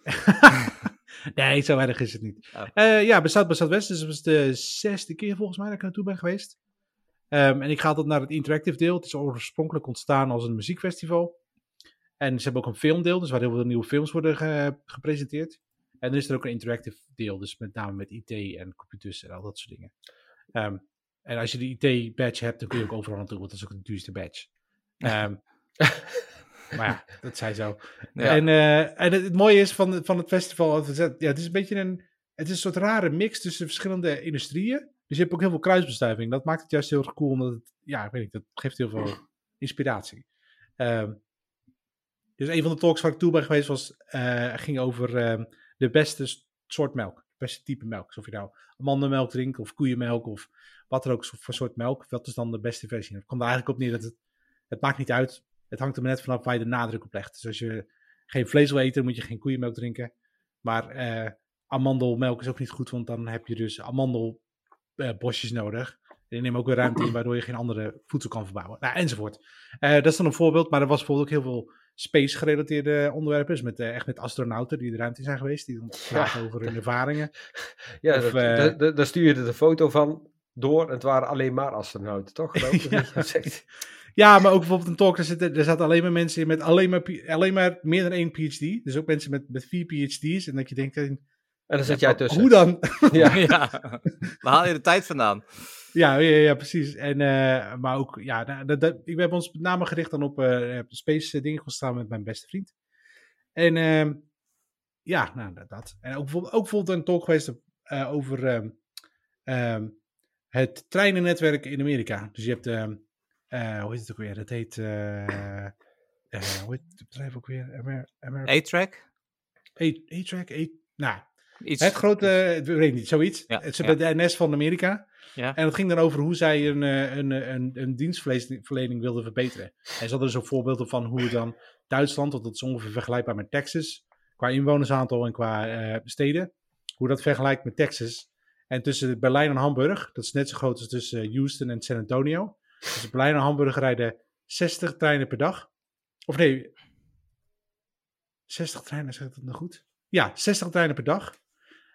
Speaker 2: nee, zo erg is het niet.
Speaker 1: Oh.
Speaker 2: Eh, ja, bij South by Southwest. Dus het was de zesde keer volgens mij dat ik naartoe ben geweest. Ehm, en ik ga altijd naar het interactive deel. Het is oorspronkelijk ontstaan als een muziekfestival. En ze hebben ook een filmdeel, dus waar heel veel nieuwe films worden ge- gepresenteerd. En dan is er ook een interactive deel, dus met name met IT en computers en al dat soort dingen. Ehm, en als je de IT-badge hebt, dan kun je ook overal naartoe, want dat is ook de duurste badge. Ehm, maar ja, dat zei zo.
Speaker 1: Ja.
Speaker 2: En, eh, en het, het mooie is van, van het festival, het is, ja, het is een beetje een, het is een soort rare mix tussen verschillende industrieën. Dus je hebt ook heel veel kruisbestuiving. Dat maakt het juist heel erg cool, omdat het, ja, ik weet niet, dat geeft heel veel inspiratie. Ehm, dus een van de talks waar ik toe ben geweest was, eh, ging over ehm, de beste soort melk. Het beste type melk. Dus of je nou amandelmelk drinkt of koeienmelk of wat er ook voor soort melk. Wat is dan de beste versie? Het komt er eigenlijk op neer dat het, het maakt niet uit. Het hangt er maar net vanaf waar je de nadruk op legt. Dus als je geen vlees wil eten, moet je geen koeienmelk drinken. Maar eh, amandelmelk is ook niet goed, want dan heb je dus amandelbosjes nodig. En die nemen ook weer ruimte in, waardoor je geen andere voedsel kan verbouwen. Nou, enzovoort. Eh, dat is dan een voorbeeld, maar er was bijvoorbeeld ook heel veel space-gerelateerde onderwerpen. Dus met, eh, echt met astronauten die de ruimte zijn geweest. Die dan praten over hun ervaringen.
Speaker 3: Ja,
Speaker 2: Of,
Speaker 3: dat-
Speaker 2: eh,
Speaker 3: da- da- daar stuur je de foto van door. En het waren alleen maar astronauten, toch? Dat dat.
Speaker 2: Ja, maar ook bijvoorbeeld een talk, er, zitten, er zaten alleen maar mensen in met alleen maar, alleen maar meer dan één PhD. Dus ook mensen met, met vier PhD's. En dat je denkt, eh,
Speaker 3: En dan zit jij tussen.
Speaker 2: Hoe dan?
Speaker 1: Ja. ja. Waar haal je de tijd vandaan?
Speaker 2: Ja, ja, ja precies. En, uh, maar ook, ja, nou, dat, dat, ik heb ons met name gericht dan op uh, space dingen gestaan met mijn beste vriend. En uh, ja, nou, dat, dat. En ook, ook bijvoorbeeld een talk geweest over ehm, ehm, het treinennetwerk in Amerika. Dus je hebt, hoe heet het ook weer? Dat heet, hoe heet het bedrijf ook weer? Amer
Speaker 1: Amer A-Track?
Speaker 2: A-Track? Nou, Iets. het grote, ik weet niet, zoiets. Ja, het is ja. de NS van Amerika. Ja. En het ging dan over hoe zij een, een, een, een dienstverlening wilden verbeteren. En ze hadden dus ook voorbeelden van hoe dan Duitsland, want dat is ongeveer vergelijkbaar met Texas, qua inwonersaantal en qua uh, steden, hoe dat vergelijkt met Texas. En tussen Berlijn en Hamburg, dat is net zo groot als tussen Houston en San Antonio. Dus Berlijn en Hamburg rijden 60 treinen per dag. Of nee, 60 treinen, zeg ik dat nou goed? Ja, 60 treinen per dag.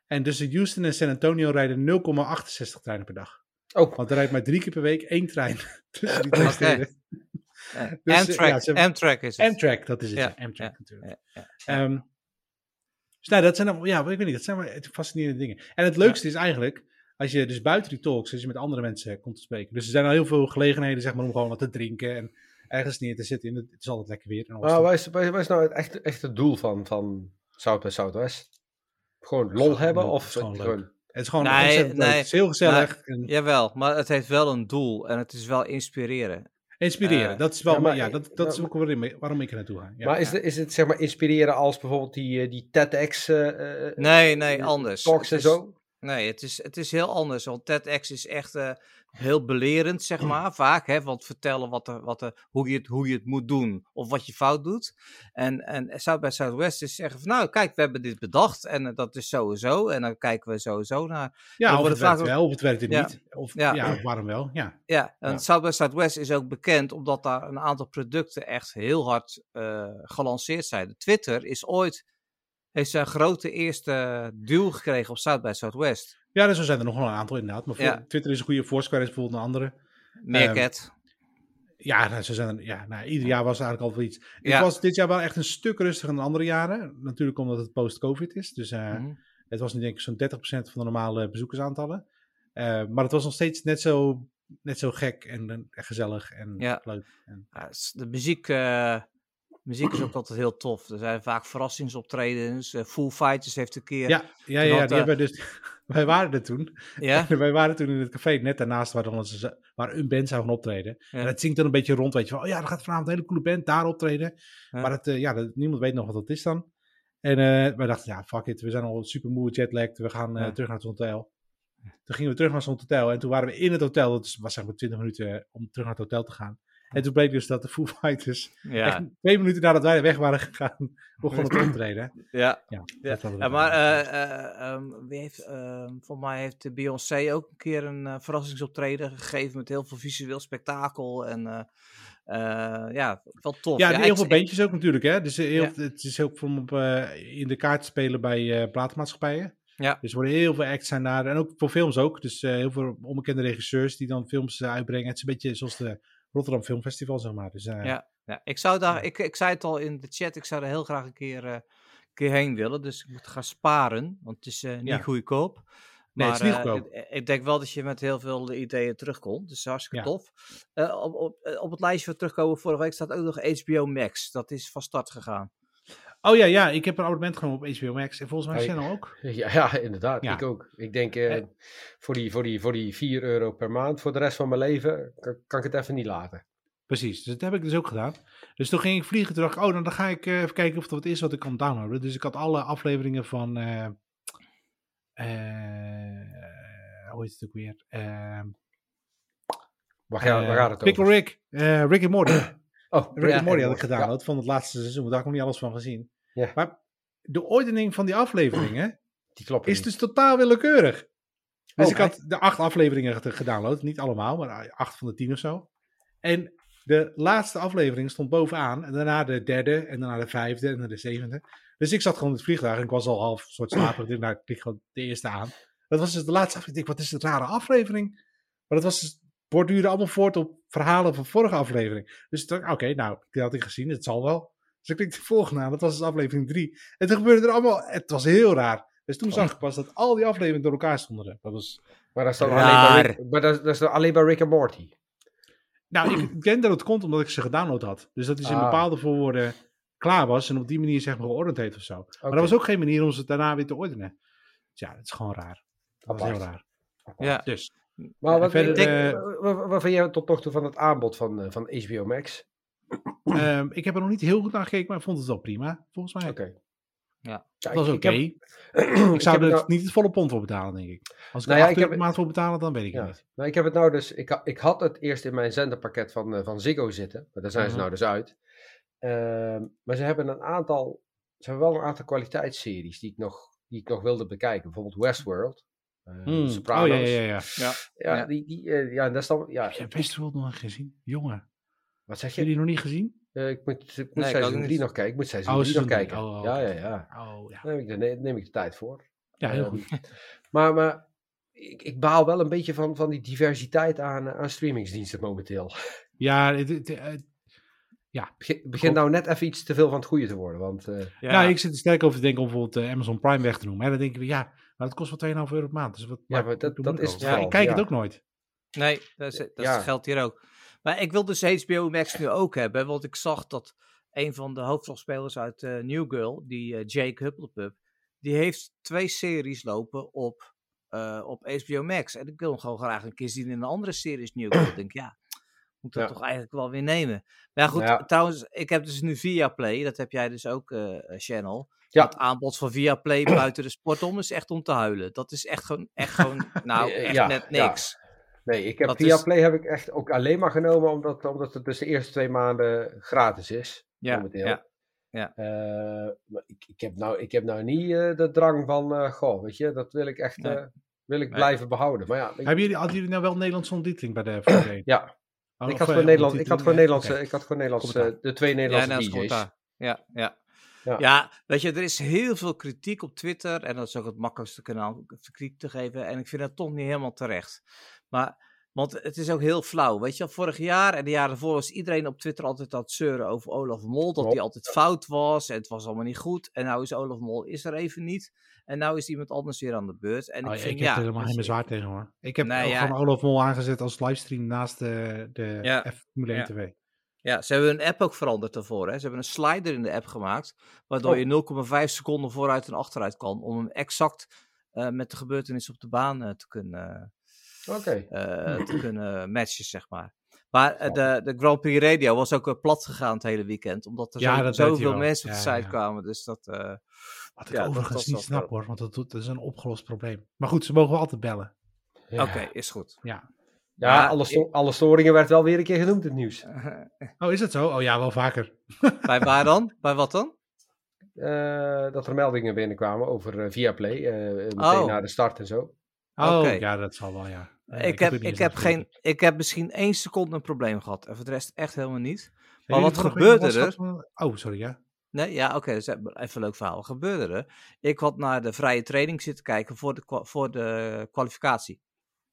Speaker 2: En tussen Houston en San Antonio rijden 0,68 treinen per dag.
Speaker 3: Oh.
Speaker 2: Want er rijdt maar drie keer per week één trein tussen die twee steden.
Speaker 1: Uh, dus, Amtrak, ja, Amtrak is het.
Speaker 2: Amtrak, dat is het. Ja, Amtrak natuurlijk. Um, dus nou, dat zijn dan, ja, ik weet niet, dat zijn maar fascinerende dingen. En het leukste is eigenlijk, als je dus buiten die talks, als je met andere mensen komt te spreken. Dus er zijn al heel veel gelegenheden, zeg maar, om gewoon wat te drinken en ergens neer te zitten. het, is altijd lekker weer.
Speaker 3: Maar wat is, wat is nou het echt, echt het doel van, van Zuid bij Zuidwest? Gewoon lol hebben? Of
Speaker 2: het is gewoon, gewoon... Het is gewoon nee, nee, Het is heel gezellig.
Speaker 1: Maar, en... Jawel, maar het heeft wel een doel en het is wel inspireren.
Speaker 2: Inspireren, uh, dat is wel, ja, maar, ja dat, dat is ook waarom, waarom ik er naartoe ga. Ja,
Speaker 3: maar is, het, is het zeg maar inspireren als bijvoorbeeld die, eh, die TEDx uh,
Speaker 1: Nee, nee, anders.
Speaker 3: Talks en zo?
Speaker 1: Nee, het is, het is heel anders. Want TEDx is echt uh, heel belerend, zeg maar, vaak. Hè, want vertellen wat er, wat er, hoe, je het, hoe je het moet doen of wat je fout doet. En, en South by Southwest is zeggen van, nou, kijk, we hebben dit bedacht en uh, dat is sowieso. En dan kijken we sowieso naar.
Speaker 2: Ja, of het, werkt ook... wel, of het werkt er ja. niet. Of ja. ja, waarom wel, ja.
Speaker 1: Ja, en ja. South by Southwest is ook bekend omdat daar een aantal producten echt heel hard uh, gelanceerd zijn. Twitter is ooit heeft zijn grote eerste duel gekregen op South by Southwest.
Speaker 2: Ja, dus er zijn er nog wel een aantal inderdaad. Maar ja. Twitter is een goede, Foursquare is bijvoorbeeld een andere.
Speaker 1: Meerkat. Um,
Speaker 2: ja, nou, ze zijn, ja nou, ieder jaar was er eigenlijk al wel iets. Ja. Het was dit jaar wel echt een stuk rustiger dan andere jaren. Natuurlijk omdat het post-covid is. Dus uh, mm -hmm. het was nu denk ik zo'n 30% van de normale bezoekersaantallen. Uh, maar het was nog steeds net zo, net zo gek en, en gezellig en
Speaker 1: ja.
Speaker 2: leuk. En...
Speaker 1: Ja, de muziek... Uh Muziek is ook altijd heel tof. Er zijn vaak verrassingsoptredens. Uh, Full Fighters heeft een keer...
Speaker 2: Ja, ja, ja, ja die hebben dus... wij waren er toen.
Speaker 1: Ja?
Speaker 2: wij waren toen in het café net daarnaast waar, dan onze, waar een band zou gaan optreden. Ja. En het zingt dan een beetje rond, weet je van... Oh ja, er gaat vanavond een hele coole band daar optreden. Ja. Maar het, uh, ja, dat, niemand weet nog wat dat is dan. En uh, wij dachten, ja, fuck it. We zijn al super moe, jetlagged. We gaan terug naar het hotel. Toen gingen we terug naar het hotel. En toen waren we in het hotel. Dat was zeg maar 20 minuten om terug naar het hotel te gaan. En toen bleek dus dat de Foo Fighters ja. echt twee minuten nadat wij weg waren gegaan, begonnen te optreden.
Speaker 1: Ja. ja, ja. ja maar uh, um, wie heeft, uh, voor mij heeft Beyoncé ook een keer een uh, verrassingsoptreden gegeven met heel veel visueel spektakel en... ja, wel tof.
Speaker 2: Ja, heel veel bandjes ook natuurlijk. Hè? Dus heel, het is ook om op, in de kaart te spelen bij platenmaatschappijen.
Speaker 1: Ja.
Speaker 2: Dus er worden heel veel acts zijn daar. En ook voor films ook. Dus heel veel onbekende regisseurs die dan films uitbrengen. Het is een beetje zoals de Rotterdam Filmfestival, zeg maar. Dus, uh,
Speaker 1: ja, ja, ik zou daar, ik, ik zei het al in de chat, ik zou er heel graag een keer, uh, keer heen willen. Dus ik moet gaan sparen, want het is uh, niet ja. goedkoop.
Speaker 2: Nee, maar, het is niet goedkoop.
Speaker 1: Ik, ik, denk wel dat je met heel veel ideeën terugkomt. Dus hartstikke tof. op, op, op het lijstje van terugkomen vorige week staat ook nog HBO Max. Dat is van start gegaan.
Speaker 2: Oh ja, ja, ik heb een abonnement genomen op HBO Max. En volgens mij oh, Channel ook.
Speaker 3: Ja, ja inderdaad. Ja. Ik ook. Ik denk uh, voor, die, voor, die, voor die 4 euro per maand voor de rest van mijn leven kan, kan ik het even niet laten.
Speaker 2: Precies, dus dat heb ik dus ook gedaan. Dus toen ging ik vliegen, toen dacht ik, oh, dan ga ik uh, even kijken of er wat is wat ik kan downloaden. Dus ik had alle afleveringen van, uh, hoe heet het ook weer?
Speaker 3: waar, gaat, waar gaat het
Speaker 2: Pickle
Speaker 3: over?
Speaker 2: Rick, Rick and Morty. oh, Rick ja, and Morty had ik gedownload ja. van het laatste seizoen, daar heb ik nog niet alles van gezien.
Speaker 3: Ja.
Speaker 2: Maar de ordening van die afleveringen
Speaker 3: die klopt
Speaker 2: is dus totaal willekeurig. Dus oh, ik had de acht afleveringen gedownload, niet allemaal, maar acht van de tien of zo. En de laatste aflevering stond bovenaan. En daarna de derde. En daarna de vijfde. En dan de zevende. Dus ik zat gewoon in het vliegtuig. En ik was al half soort slaperig. Nou, ik klik gewoon de eerste aan. Dat was dus de laatste aflevering. Ik dacht, wat is het rare aflevering? Maar dat was dus, borduurde allemaal voort op verhalen van vorige aflevering. Dus ik dacht, oké, okay, nou, die had ik gezien. Het zal wel. Dus ik klik de volgende aan. Dat was dus aflevering drie. En toen gebeurde er allemaal... Het was heel raar. Dus toen zag ik pas dat al die afleveringen door elkaar stonden. Dat was...
Speaker 3: Maar dat is dan alleen bij Rick, maar dat, dat is dan alleen bij Rick en Morty.
Speaker 2: Nou, ik denk dat het komt omdat ik ze gedownload had. Dus dat is in
Speaker 3: Ah.
Speaker 2: bepaalde voorwoorden klaar was en op die manier zeg maar geordend heeft of zo. Maar dat was ook geen manier om ze daarna weer te ordenen. Dus ja, dat is gewoon raar. Dat was heel
Speaker 3: Apart.
Speaker 2: raar.
Speaker 1: Ja.
Speaker 2: Dus,
Speaker 3: Maar wat,
Speaker 2: verder,
Speaker 3: denk,
Speaker 2: eh,
Speaker 3: wat, wat vind jij tot nog toe van het aanbod van, eh, van HBO Max?
Speaker 2: Ehm, ik heb er nog niet heel goed naar gekeken, maar ik vond het wel prima, volgens mij.
Speaker 3: Oké.
Speaker 1: Ja.
Speaker 2: Was
Speaker 3: ik-
Speaker 2: oké.
Speaker 3: ik
Speaker 2: zou
Speaker 3: ik
Speaker 2: er
Speaker 3: nou-
Speaker 2: niet het volle pond voor betalen, denk ik. Als ik
Speaker 3: Nou
Speaker 2: er
Speaker 3: ja, ik heb-
Speaker 2: maand voor betalen, dan weet ik het niet.
Speaker 3: Nou, ik heb het nou dus. Ik, ik had het eerst in mijn zenderpakket van, eh, van Ziggo zitten. Maar daar zijn ze
Speaker 2: Mhm.
Speaker 3: nou dus uit. Ehm, maar ze hebben een aantal. Ze hebben wel een aantal kwaliteitsseries die ik nog, die ik nog wilde bekijken. Bijvoorbeeld Westworld. eh,
Speaker 2: Hmm.
Speaker 3: Sopranos.
Speaker 2: Oh ja, ja, ja. ja.
Speaker 3: Ja,
Speaker 1: Ja.
Speaker 3: die, die, eh, ja, dat is dan. Ja,
Speaker 2: Heb je Westworld nog niet gezien? Jongen,
Speaker 3: wat zeg
Speaker 2: heb je die nog niet gezien?
Speaker 3: Eh, ik moet, ik moet
Speaker 1: Nee, ik
Speaker 3: seizoen
Speaker 1: ook
Speaker 3: 3
Speaker 1: niet.
Speaker 3: nog kijken. Ik moet seizoen
Speaker 2: Oh,
Speaker 3: 3 nog
Speaker 2: seizoen drie.
Speaker 3: kijken.
Speaker 2: Oh,
Speaker 3: ja, ja, ja.
Speaker 2: Oh ja.
Speaker 3: Daar neem ik, de, ne- neem ik de tijd voor.
Speaker 2: Ja, heel
Speaker 3: Ehm,
Speaker 2: goed.
Speaker 3: Maar, maar ik, ik baal wel een beetje van, van die diversiteit aan, aan streamingsdiensten momenteel.
Speaker 2: Ja, het, het, eh,
Speaker 3: Begin, begin nou net even iets te veel van het goede te worden. Want eh,
Speaker 1: Ja.
Speaker 2: Nou, ik zit er sterk over te denken om bijvoorbeeld Amazon Prime weg te noemen. Hè. Dan denken we, ja, maar het kost wel 2,5 euro per maand. Dus wat,
Speaker 3: Ja, maar dat-
Speaker 2: doe
Speaker 3: dat
Speaker 2: ik
Speaker 3: is het
Speaker 2: Ja, ik kijk het
Speaker 3: ja.
Speaker 2: ook nooit.
Speaker 1: Nee, dat, is, dat
Speaker 3: Ja.
Speaker 1: geldt hier ook. Maar ik wil dus HBO Max nu ook hebben, want ik zag dat een van de hoofdrolspelers uit eh, New Girl, die eh, Jake Hupplepup, die heeft twee series lopen op, eh, op HBO Max. En ik wil hem gewoon graag een keer zien in een andere series New Girl. ik denk, ja, moet dat
Speaker 3: Ja.
Speaker 1: toch eigenlijk wel weer nemen. Maar ja, goed,
Speaker 3: Ja.
Speaker 1: trouwens, ik heb dus nu Viaplay, dat heb jij dus ook, Channel.
Speaker 3: Ja.
Speaker 1: Het aanbod van Viaplay buiten de sport om is echt om te huilen. Dat is echt gewoon, echt gewoon nou, echt
Speaker 3: ja,
Speaker 1: net niks.
Speaker 3: Nee, ik heb
Speaker 1: Dat
Speaker 3: via
Speaker 1: is-
Speaker 3: Play heb ik echt ook alleen maar genomen omdat, omdat het dus de eerste twee maanden gratis is.
Speaker 1: Ja,
Speaker 3: momenteel.
Speaker 1: ja. ja.
Speaker 3: Eh, ik, ik, heb nou, ik heb nou niet eh, de drang van, eh, goh, weet je, dat wil ik echt
Speaker 1: Nee.
Speaker 3: eh, wil ik
Speaker 1: Nee.
Speaker 3: blijven behouden. Maar ja,
Speaker 2: Hebben jullie, hadden jullie nou wel Nederlandse ondertiteling bij de VD?
Speaker 3: ja
Speaker 2: Oh,
Speaker 3: ik, had gewoon Nederland, ik had gewoon
Speaker 2: oké.
Speaker 3: ik had gewoon Nederlandse,
Speaker 2: Commentaar.
Speaker 3: de twee Nederlandse
Speaker 1: ja,
Speaker 3: DJ's.
Speaker 1: Ja, ja.
Speaker 3: Ja.
Speaker 1: Ja. weet je, er is heel veel kritiek op Twitter. En dat is ook het makkelijkste kanaal om kritiek te geven. En ik vind dat toch niet helemaal terecht. Maar, want het is ook heel flauw. Weet je, vorig jaar en de jaren ervoor was iedereen op Twitter altijd aan het zeuren over Olaf Mol. Dat hij altijd fout was. En het was allemaal niet goed. En nou is Olaf Mol is er even niet. En nou is iemand anders weer aan de beurt. En
Speaker 2: Oh,
Speaker 1: ik
Speaker 2: ja,
Speaker 1: vind,
Speaker 2: ik heb
Speaker 1: ja,
Speaker 2: er helemaal
Speaker 1: dus-
Speaker 2: geen bezwaar tegen hoor. Ik heb
Speaker 1: Nee,
Speaker 2: ook
Speaker 1: ja.
Speaker 2: gewoon Olaf Mol aangezet als livestream naast de, de
Speaker 1: Ja.
Speaker 2: F Formule 1
Speaker 1: Ja.
Speaker 2: TV.
Speaker 1: Ja, ze hebben hun app ook veranderd daarvoor. Hè. Ze hebben een slider in de app gemaakt, waardoor
Speaker 3: Oh.
Speaker 1: je 0,5 seconden vooruit en achteruit kan, om hem exact eh, met de gebeurtenissen op de baan eh, te, kunnen,
Speaker 3: Oké.
Speaker 1: eh, te kunnen matchen, zeg maar. Maar eh, de, de Grand Prix Radio was ook eh, plat gegaan het hele weekend, omdat er
Speaker 2: Ja,
Speaker 1: zo, zoveel mensen op
Speaker 2: Ja,
Speaker 1: de site
Speaker 2: ja.
Speaker 1: kwamen. Dus dat, eh,
Speaker 2: Wat ik
Speaker 1: Ja,
Speaker 2: overigens niet snap hoor, want dat, doet- dat is een opgelost probleem. Maar goed, ze mogen wel altijd bellen.
Speaker 3: Ja.
Speaker 1: oké, is goed.
Speaker 2: Ja.
Speaker 3: Ja, alle, sto- alle storingen werd wel weer een keer genoemd in het nieuws.
Speaker 2: Oh, is dat zo? Oh ja, wel vaker.
Speaker 1: Bij waar dan? Bij wat dan?
Speaker 3: Eh, dat er meldingen binnenkwamen over eh, Viaplay, eh, meteen
Speaker 1: Oh.
Speaker 3: na de start en zo.
Speaker 2: Oh,
Speaker 1: Oké.
Speaker 2: ja, dat zal wel, ja. Eh,
Speaker 1: ik, heb, ik, heb geen, ik heb misschien één seconde een probleem gehad. En voor de rest echt helemaal niet. Maar wat gebeurde er?
Speaker 2: Oh, sorry, ja.
Speaker 1: Nee, ja, oké, dat is even een leuk verhaal. Wat gebeurde er? Ik had naar de vrije training zitten kijken voor de, voor de kwalificatie.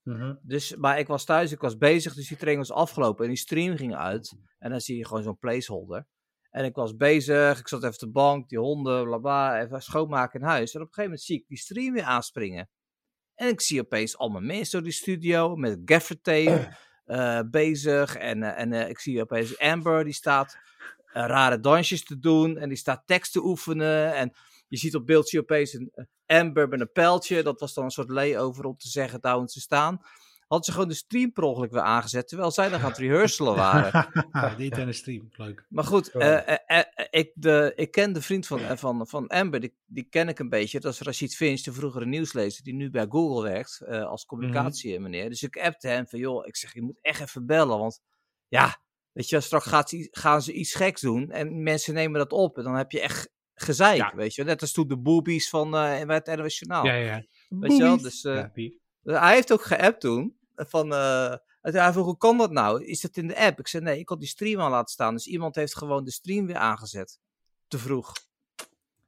Speaker 2: Mhm.
Speaker 1: Dus, maar ik was thuis, ik was bezig, dus die training was afgelopen en die stream ging uit. En dan zie je gewoon zo'n placeholder. En ik was bezig, ik zat even op de bank, die honden, bla bla, even schoonmaken in huis. En op een gegeven moment zie ik die stream weer aanspringen. En ik zie opeens allemaal mensen door die studio met gaffertape eh bezig. En, eh, en eh, ik zie opeens Amber, die staat eh, rare dansjes te doen. En die staat tekst te oefenen. En je ziet op beeld zie opeens een eh, Amber met een pijltje. Dat was dan een soort layover om te zeggen, daar ze staan. Hadden ze gewoon de stream per ongeluk weer aangezet, terwijl zij nog aan het rehearsalen waren.
Speaker 2: de interne stream, leuk.
Speaker 1: Maar goed, eh, eh, eh, ik, de, ik ken de vriend van, van, van Amber, die, die ken ik een beetje. Dat is Rashid Finch, de vroegere nieuwslezer, die nu bij Google werkt eh, als communicatie meneer. Dus ik appte hem van, joh, ik zeg, je moet echt even bellen, want ja, weet je, straks gaat ze, gaan ze iets geks doen en mensen nemen dat op en dan heb je echt gezeik,
Speaker 2: Ja.
Speaker 1: weet je. Net als toen de boobies van uh, bij het NOS Journaal.
Speaker 2: Ja, ja.
Speaker 1: Weet je wel, dus... eh,
Speaker 2: Ja,
Speaker 1: hij heeft ook geappt toen. Van, eh, hij vroeg, hoe kan dat nou? Is dat in de app? Ik zei, nee, ik had die stream aan laten staan. Dus iemand heeft gewoon de stream weer aangezet. Te vroeg.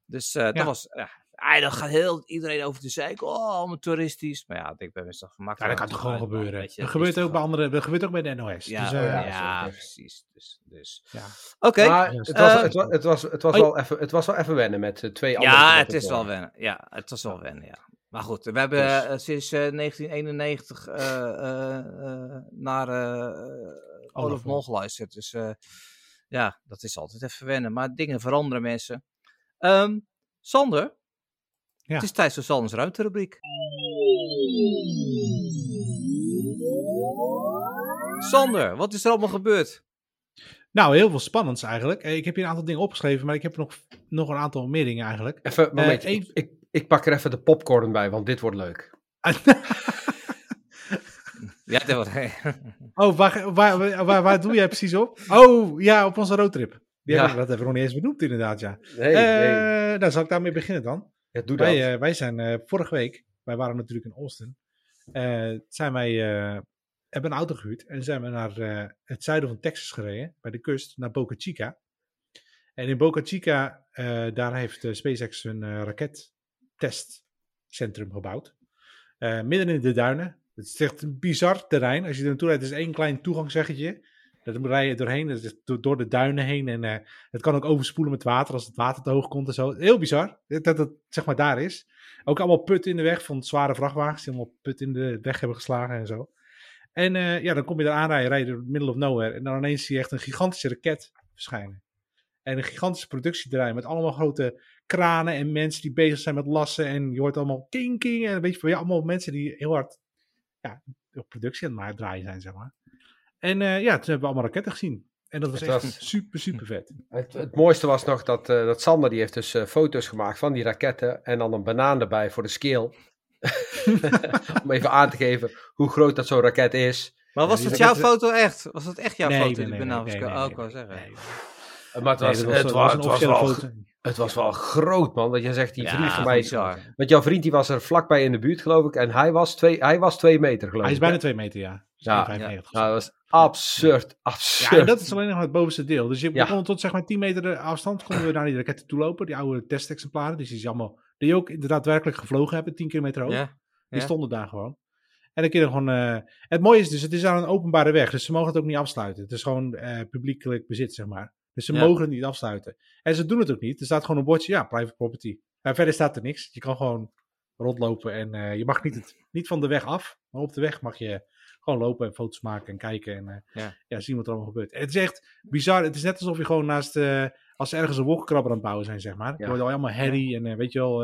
Speaker 1: Dus eh,
Speaker 2: Ja.
Speaker 1: dat was ja, Ah, dan gaat heel iedereen over de zeiken. Oh, allemaal toeristisch. Maar ja, ik denk bij mezelf
Speaker 2: Ja,
Speaker 1: makkelijk.
Speaker 2: dat kan toch gewoon gebeuren.
Speaker 1: weet je,
Speaker 2: Dat gebeurt ook bij andere, dat gebeurt ook bij de NOS.
Speaker 1: Ja,
Speaker 2: dus,
Speaker 1: ja,
Speaker 2: eh,
Speaker 1: ja, precies. Dus, dus.
Speaker 2: ja.
Speaker 1: Oké.
Speaker 3: Maar
Speaker 2: juist.
Speaker 3: het was, het was, het was, het was, wel, even, het was wel even wennen met eh, twee andere
Speaker 1: Ja, het is wel wennen. Ja, het was wel wennen, ja. Maar goed, we hebben
Speaker 3: Dus-
Speaker 1: eh, sinds eh, 1991 eh, eh, naar eh, Olaf Mol geluisterd. Dus eh, ja, dat is altijd even wennen. Maar dingen veranderen, mensen. Ehm, Sander,
Speaker 2: Ja.
Speaker 1: het is tijd voor Sanders ruimterubriek. Sander, wat is er allemaal gebeurd?
Speaker 2: Nou, heel veel spannends eigenlijk. Eh, Ik heb hier een aantal dingen opgeschreven, maar ik heb nog, nog een aantal meer dingen eigenlijk.
Speaker 3: Even ik, ik, ik pak er even de popcorn bij, want dit wordt leuk.
Speaker 1: Ja, dat wordt...
Speaker 2: oh, waar, waar, waar, waar, doe jij precies op? Oh, ja, op onze roadtrip. Die
Speaker 3: Ja.
Speaker 2: hebben we dat hebben we nog niet eens benoemd inderdaad, ja.
Speaker 3: Nee,
Speaker 2: Eh,
Speaker 3: nee.
Speaker 2: Nou, zal ik daarmee beginnen dan?
Speaker 3: Ja, doe dat.
Speaker 2: Wij, eh, wij zijn eh, vorige week, wij waren natuurlijk in Austin, eh, zijn wij, eh, hebben een auto gehuurd en zijn we naar eh, het zuiden van Texas gereden, bij de kust, naar Boca Chica. En in Boca Chica, eh, daar heeft SpaceX een eh, rakettestcentrum gebouwd. Eh, midden in de duinen. Het is echt een bizar terrein. Als je er naartoe rijdt, is één klein toegangsweggetje. Daar rij je doorheen, is door, de duinen heen. En eh, het kan ook overspoelen met water als het water te hoog komt en zo. Heel bizar dat dat het zeg maar daar is. Ook allemaal putten in de weg van zware vrachtwagens die allemaal put in de weg hebben geslagen en zo. En eh, ja, dan kom je daar aanrijden, rijden door het middle of nowhere. En dan ineens zie je echt een gigantische raket verschijnen. En een gigantische productieterrein met allemaal grote kranen en mensen die bezig zijn met lassen. En je hoort allemaal king king. En weet je, ja, allemaal mensen die heel hard ja, op productie aan het draaien zijn, zeg maar. En eh, ja, toen hebben we allemaal raketten gezien. En dat was
Speaker 3: Het
Speaker 2: echt
Speaker 3: was-
Speaker 2: super, super vet.
Speaker 3: Het, het mooiste was nog dat, eh, dat Sander, die heeft dus eh, foto's gemaakt van die raketten. En dan een banaan erbij voor de scale. Om even aan te geven hoe groot dat zo'n raket is.
Speaker 1: Maar was dat jouw foto echt? Was dat echt jouw
Speaker 2: Nee,
Speaker 1: foto?
Speaker 2: nee,
Speaker 1: die
Speaker 2: nee,
Speaker 1: banaan
Speaker 2: nee,
Speaker 1: oh, ik zeggen.
Speaker 2: nee.
Speaker 3: Maar het was, het was,
Speaker 2: was een
Speaker 3: het was
Speaker 2: officiële
Speaker 3: wel,
Speaker 2: foto.
Speaker 3: Het was wel groot, man. Dat je zegt, die
Speaker 1: Ja,
Speaker 3: vriend van mij...
Speaker 1: bizar.
Speaker 3: Want jouw vriend die was er vlakbij in de buurt, geloof ik. En hij was twee, hij was twee meter, geloof
Speaker 2: Hij is
Speaker 3: ik.
Speaker 2: bijna twee meter, ja.
Speaker 3: Ja,
Speaker 2: 1,95
Speaker 3: Nou, dat was absurd,
Speaker 2: Ja,
Speaker 3: absurd.
Speaker 2: en dat is alleen nog het bovenste deel. Dus je
Speaker 3: Ja.
Speaker 2: begon tot zeg maar 10 meter afstand konden we naar die raketten toe lopen. Die oude testexemplaren, die is allemaal, die ook inderdaad werkelijk gevlogen hebben, 10 kilometer hoog.
Speaker 1: Ja?
Speaker 2: Die
Speaker 1: Ja.
Speaker 2: stonden daar gewoon. En dan kun je gewoon. eh, het mooie is dus, het is aan een openbare weg, dus ze mogen het ook niet afsluiten. Het is gewoon eh, publiekelijk bezit, zeg maar. Dus ze
Speaker 1: Ja.
Speaker 2: mogen het niet afsluiten. En ze doen het ook niet. Er staat gewoon een bordje, ja, private property. En verder staat er niks. Je kan gewoon rondlopen en eh, je mag niet, het, niet van de weg af, maar op de weg mag je gewoon lopen en foto's maken en kijken en eh,
Speaker 1: Ja.
Speaker 2: ja. zien wat er allemaal gebeurt. En het is echt bizar. Het is net alsof je gewoon naast, eh, als ze ergens een wolkenkrabber aan het bouwen zijn, zeg maar. Je
Speaker 3: Ja.
Speaker 2: hoort al allemaal herrie en weet je wel,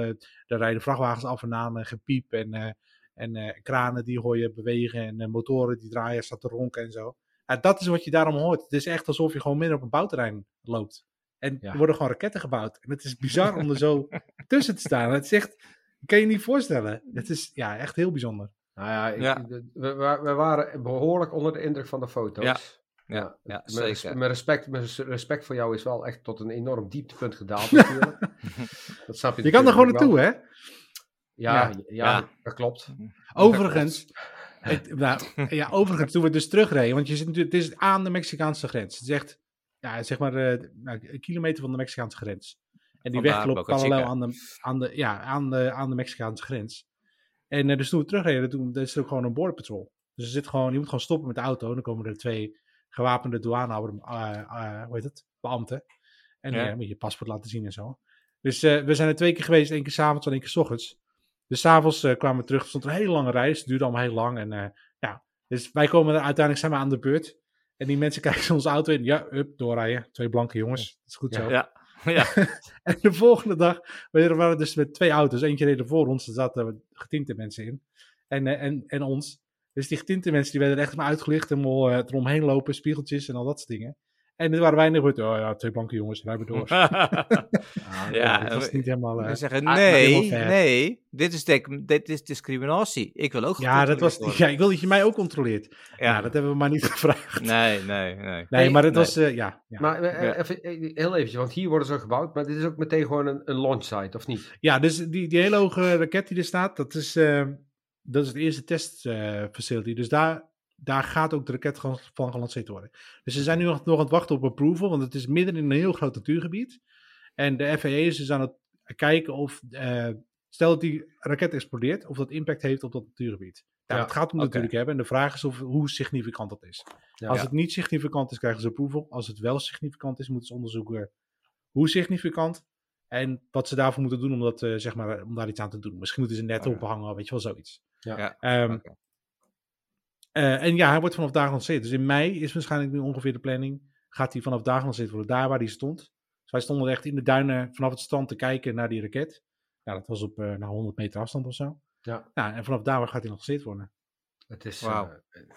Speaker 2: daar rijden vrachtwagens af en aan, en gepiep en, en kranen die hoor je bewegen en motoren die draaien, staat te ronken en zo. Ja, dat is wat je daarom hoort. Het is echt alsof je gewoon midden op een bouwterrein loopt. En
Speaker 3: Ja.
Speaker 2: er worden gewoon raketten gebouwd. En het is bizar om er zo tussen te staan. Het is echt, kan je niet voorstellen. Het is ja, echt heel bijzonder.
Speaker 3: Nou ja, ik-
Speaker 1: Ja.
Speaker 3: We, we, waren behoorlijk onder de indruk van de foto's.
Speaker 1: Ja. Ja, ja,
Speaker 3: Mijn,
Speaker 1: zeker.
Speaker 3: mijn respect, mijn respect voor jou is wel echt tot een enorm dieptepunt gedaald natuurlijk. dat snap je
Speaker 2: Je kan er gewoon naartoe, hè?
Speaker 3: Ja,
Speaker 2: Ja.
Speaker 3: ja,
Speaker 1: Ja.
Speaker 3: dat klopt.
Speaker 2: Overigens, het, nou, ja, overigens, toen we dus terugreden, want je zit natuurlijk, het is aan de Mexicaanse grens. Het is echt, ja, zeg maar, eh, nou, een kilometer van de Mexicaanse grens. En die weg loopt parallel aan de, aan, de, ja, aan, de, aan de Mexicaanse grens. En eh, dus toen we terugreden, toen is er ook gewoon een border patrol. Dus er zit gewoon, je moet gewoon stoppen met de auto. En dan komen er twee gewapende douanehouder, eh, eh, hoe heet het, beambten. En
Speaker 1: Ja.
Speaker 2: moet je paspoort laten zien en zo. Dus we zijn er twee keer geweest, één keer s'avonds en één keer s ochtends. Dus s'avonds eh kwamen we terug, er stond een hele lange dus het duurde allemaal heel lang. En eh, ja, dus wij komen er uiteindelijk zijn we aan de beurt. En die mensen kijken onze auto in, ja, up, doorrijden. Twee blanke jongens, dat is goed zo.
Speaker 1: Ja. Ja.
Speaker 2: En de volgende dag we waren we dus met twee auto's. Eentje reden voor ons, er zaten getinte mensen in. En, eh, en, en ons. Dus die getinte mensen die werden er echt maar uitgelicht. En uh, eromheen lopen, spiegeltjes en al dat soort dingen. En er waren weinig goed. Oh ja, twee blanke jongens, rijden we door.
Speaker 1: ja,
Speaker 2: dat was niet helemaal...
Speaker 1: We zeggen,
Speaker 2: ah,
Speaker 1: nee, nee, dit is, dit is discriminatie. Ik wil ook
Speaker 2: ja, dat was, ja, ik wil dat je mij ook controleert. Ja, dat hebben we maar niet gevraagd.
Speaker 1: Nee, nee, nee.
Speaker 2: Nee, maar het
Speaker 1: Nee.
Speaker 2: was, eh, ja. ja.
Speaker 3: Maar eh, even, heel eventjes, want hier worden ze gebouwd, maar dit is ook meteen gewoon een, een launch site, of niet?
Speaker 2: Ja, dus die, die hele hoge raket die er staat, dat is, dat is het eerste testfacility. dus daar, daar gaat ook de raket van gelanceerd worden. Dus ze zijn nu nog, aan het wachten op approval, want het is midden in een heel groot natuurgebied. En de FAA is dus aan het kijken of eh, Stel dat die raket explodeert, of dat impact heeft op dat natuurgebied. Nou,
Speaker 3: Ja,
Speaker 2: dat gaat
Speaker 1: oké.
Speaker 2: natuurlijk hebben. En de vraag is of, hoe significant dat is.
Speaker 3: Ja.
Speaker 2: Als
Speaker 1: Ja.
Speaker 2: het niet significant is, krijgen ze approval. Als het wel significant is, moeten ze onderzoeken hoe significant. En wat ze daarvoor moeten doen om, dat, eh, zeg maar, om daar iets aan te doen. Misschien moeten ze net ophangen, weet je wel, zoiets.
Speaker 3: Ja.
Speaker 1: Ja.
Speaker 2: Ehm, Eh, en ja, hij wordt vanaf daar gelanceerd. Dus in mei is waarschijnlijk nu ongeveer de planning. Gaat hij vanaf daar gelanceerd worden, daar waar hij stond. Dus wij stonden echt in de duinen vanaf het strand te kijken naar die raket. Ja, dat was op eh nou, 100 meter afstand of zo.
Speaker 3: Ja.
Speaker 2: Nou, en vanaf daar waar gaat hij gelanceerd worden.
Speaker 3: Het is eh,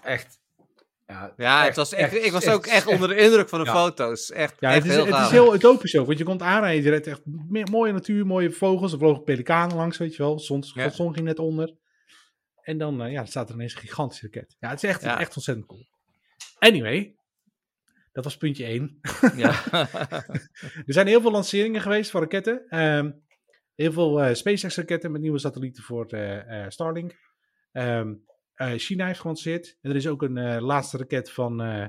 Speaker 3: echt... Ja,
Speaker 1: Ja, het was echt,
Speaker 3: echt-
Speaker 1: ik was ook echt onder de indruk van de
Speaker 3: Ja.
Speaker 1: foto's. Echt,
Speaker 2: Ja,
Speaker 1: echt
Speaker 2: het is,
Speaker 1: heel
Speaker 2: het is heel utopisch ook. Want je komt aanrijden, je rijdt echt mooie natuur, mooie vogels. Er vlogen pelikanen langs, weet je wel. Zon, zon ging net onder. En dan eh, ja, staat er ineens een gigantische raket. Ja, het is echt,
Speaker 1: Ja.
Speaker 2: echt ontzettend cool. Anyway, dat was puntje 1.
Speaker 1: Ja.
Speaker 2: Er zijn heel veel lanceringen geweest van raketten. Ehm, heel veel eh, SpaceX-raketten met nieuwe satellieten voor eh, eh, Starlink. Ehm, eh, China heeft gelanceerd. En er is ook een eh, laatste raket van eh,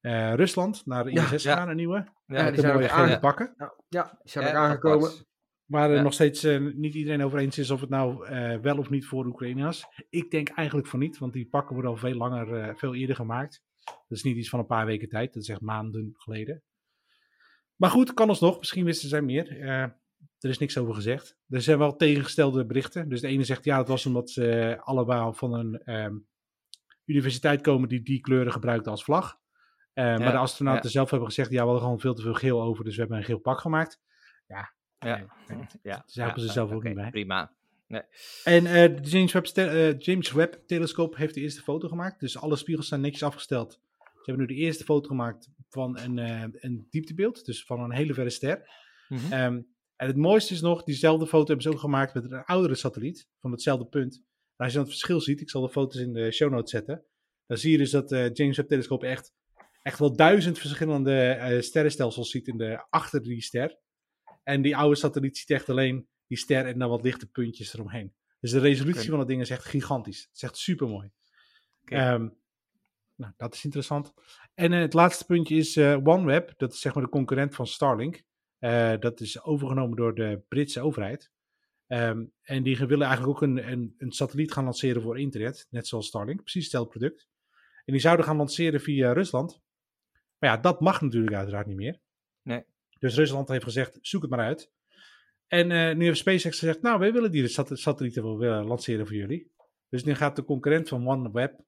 Speaker 2: eh, Rusland naar de
Speaker 3: Ja,
Speaker 2: ISS
Speaker 1: ja.
Speaker 2: gegaan, een nieuwe.
Speaker 1: Ja,
Speaker 3: die zijn
Speaker 2: mooie gele
Speaker 3: aange-
Speaker 2: pakken.
Speaker 3: Ja, die zijn ook aangekomen.
Speaker 2: Waar er nog steeds eh, niet iedereen over eens is of het nou eh, wel of niet voor de Oekraïners. Ik denk eigenlijk van niet, want die pakken worden al veel langer, eh, veel eerder gemaakt. Dat is niet iets van een paar weken tijd, dat is echt maanden geleden. Maar goed, kan alsnog. Misschien wisten zij meer. Er is niks over gezegd. Er zijn wel tegengestelde berichten. Dus de ene zegt ja, dat was omdat ze allemaal van een ehm, universiteit komen die die kleuren gebruikte als vlag. Maar de astronauten
Speaker 1: ja.
Speaker 2: zelf hebben gezegd, ja, we hadden gewoon veel te veel geel over, dus we hebben een geel pak gemaakt.
Speaker 1: Ja.
Speaker 2: Nee, nee.
Speaker 1: ja.
Speaker 2: Ze helpen
Speaker 1: Ja,
Speaker 2: ze zelf ook
Speaker 1: oké,
Speaker 2: niet bij.
Speaker 1: Prima.
Speaker 2: En eh, de James Webb, eh, James Webb telescoop heeft de eerste foto gemaakt. Dus alle spiegels zijn netjes afgesteld. Ze hebben nu de eerste foto gemaakt van een, eh, een dieptebeeld. Dus van een hele verre ster.
Speaker 1: Mhm.
Speaker 2: Ehm, en het mooiste is nog, diezelfde foto hebben ze ook gemaakt met een oudere satelliet. Van hetzelfde punt. En als je dan het verschil ziet, ik zal de foto's in de show notes zetten. Dan zie je dus dat de James Webb telescoop echt, echt wel duizend verschillende sterrenstelsels ziet in de, achter die ster. En die oude satelliet ziet echt alleen die ster en dan wat lichte puntjes eromheen. Dus de resolutie van dat ding is echt gigantisch. Het is echt super mooi.
Speaker 1: Oké.
Speaker 2: nou, dat is interessant. En eh, het laatste puntje is eh, OneWeb. Dat is zeg maar de concurrent van Starlink. Eh, dat is overgenomen door de Britse overheid. Ehm, en die willen eigenlijk ook een, een, een satelliet gaan lanceren voor internet. Net zoals Starlink. Precies hetzelfde product. En die zouden gaan lanceren via Rusland. Maar ja, dat mag natuurlijk uiteraard niet meer.
Speaker 1: Nee.
Speaker 2: Dus Rusland heeft gezegd, zoek het maar uit. En eh, nu heeft SpaceX gezegd, nou, wij willen die sat- satellieten wel willen lanceren voor jullie. Dus nu gaat de concurrent van OneWeb,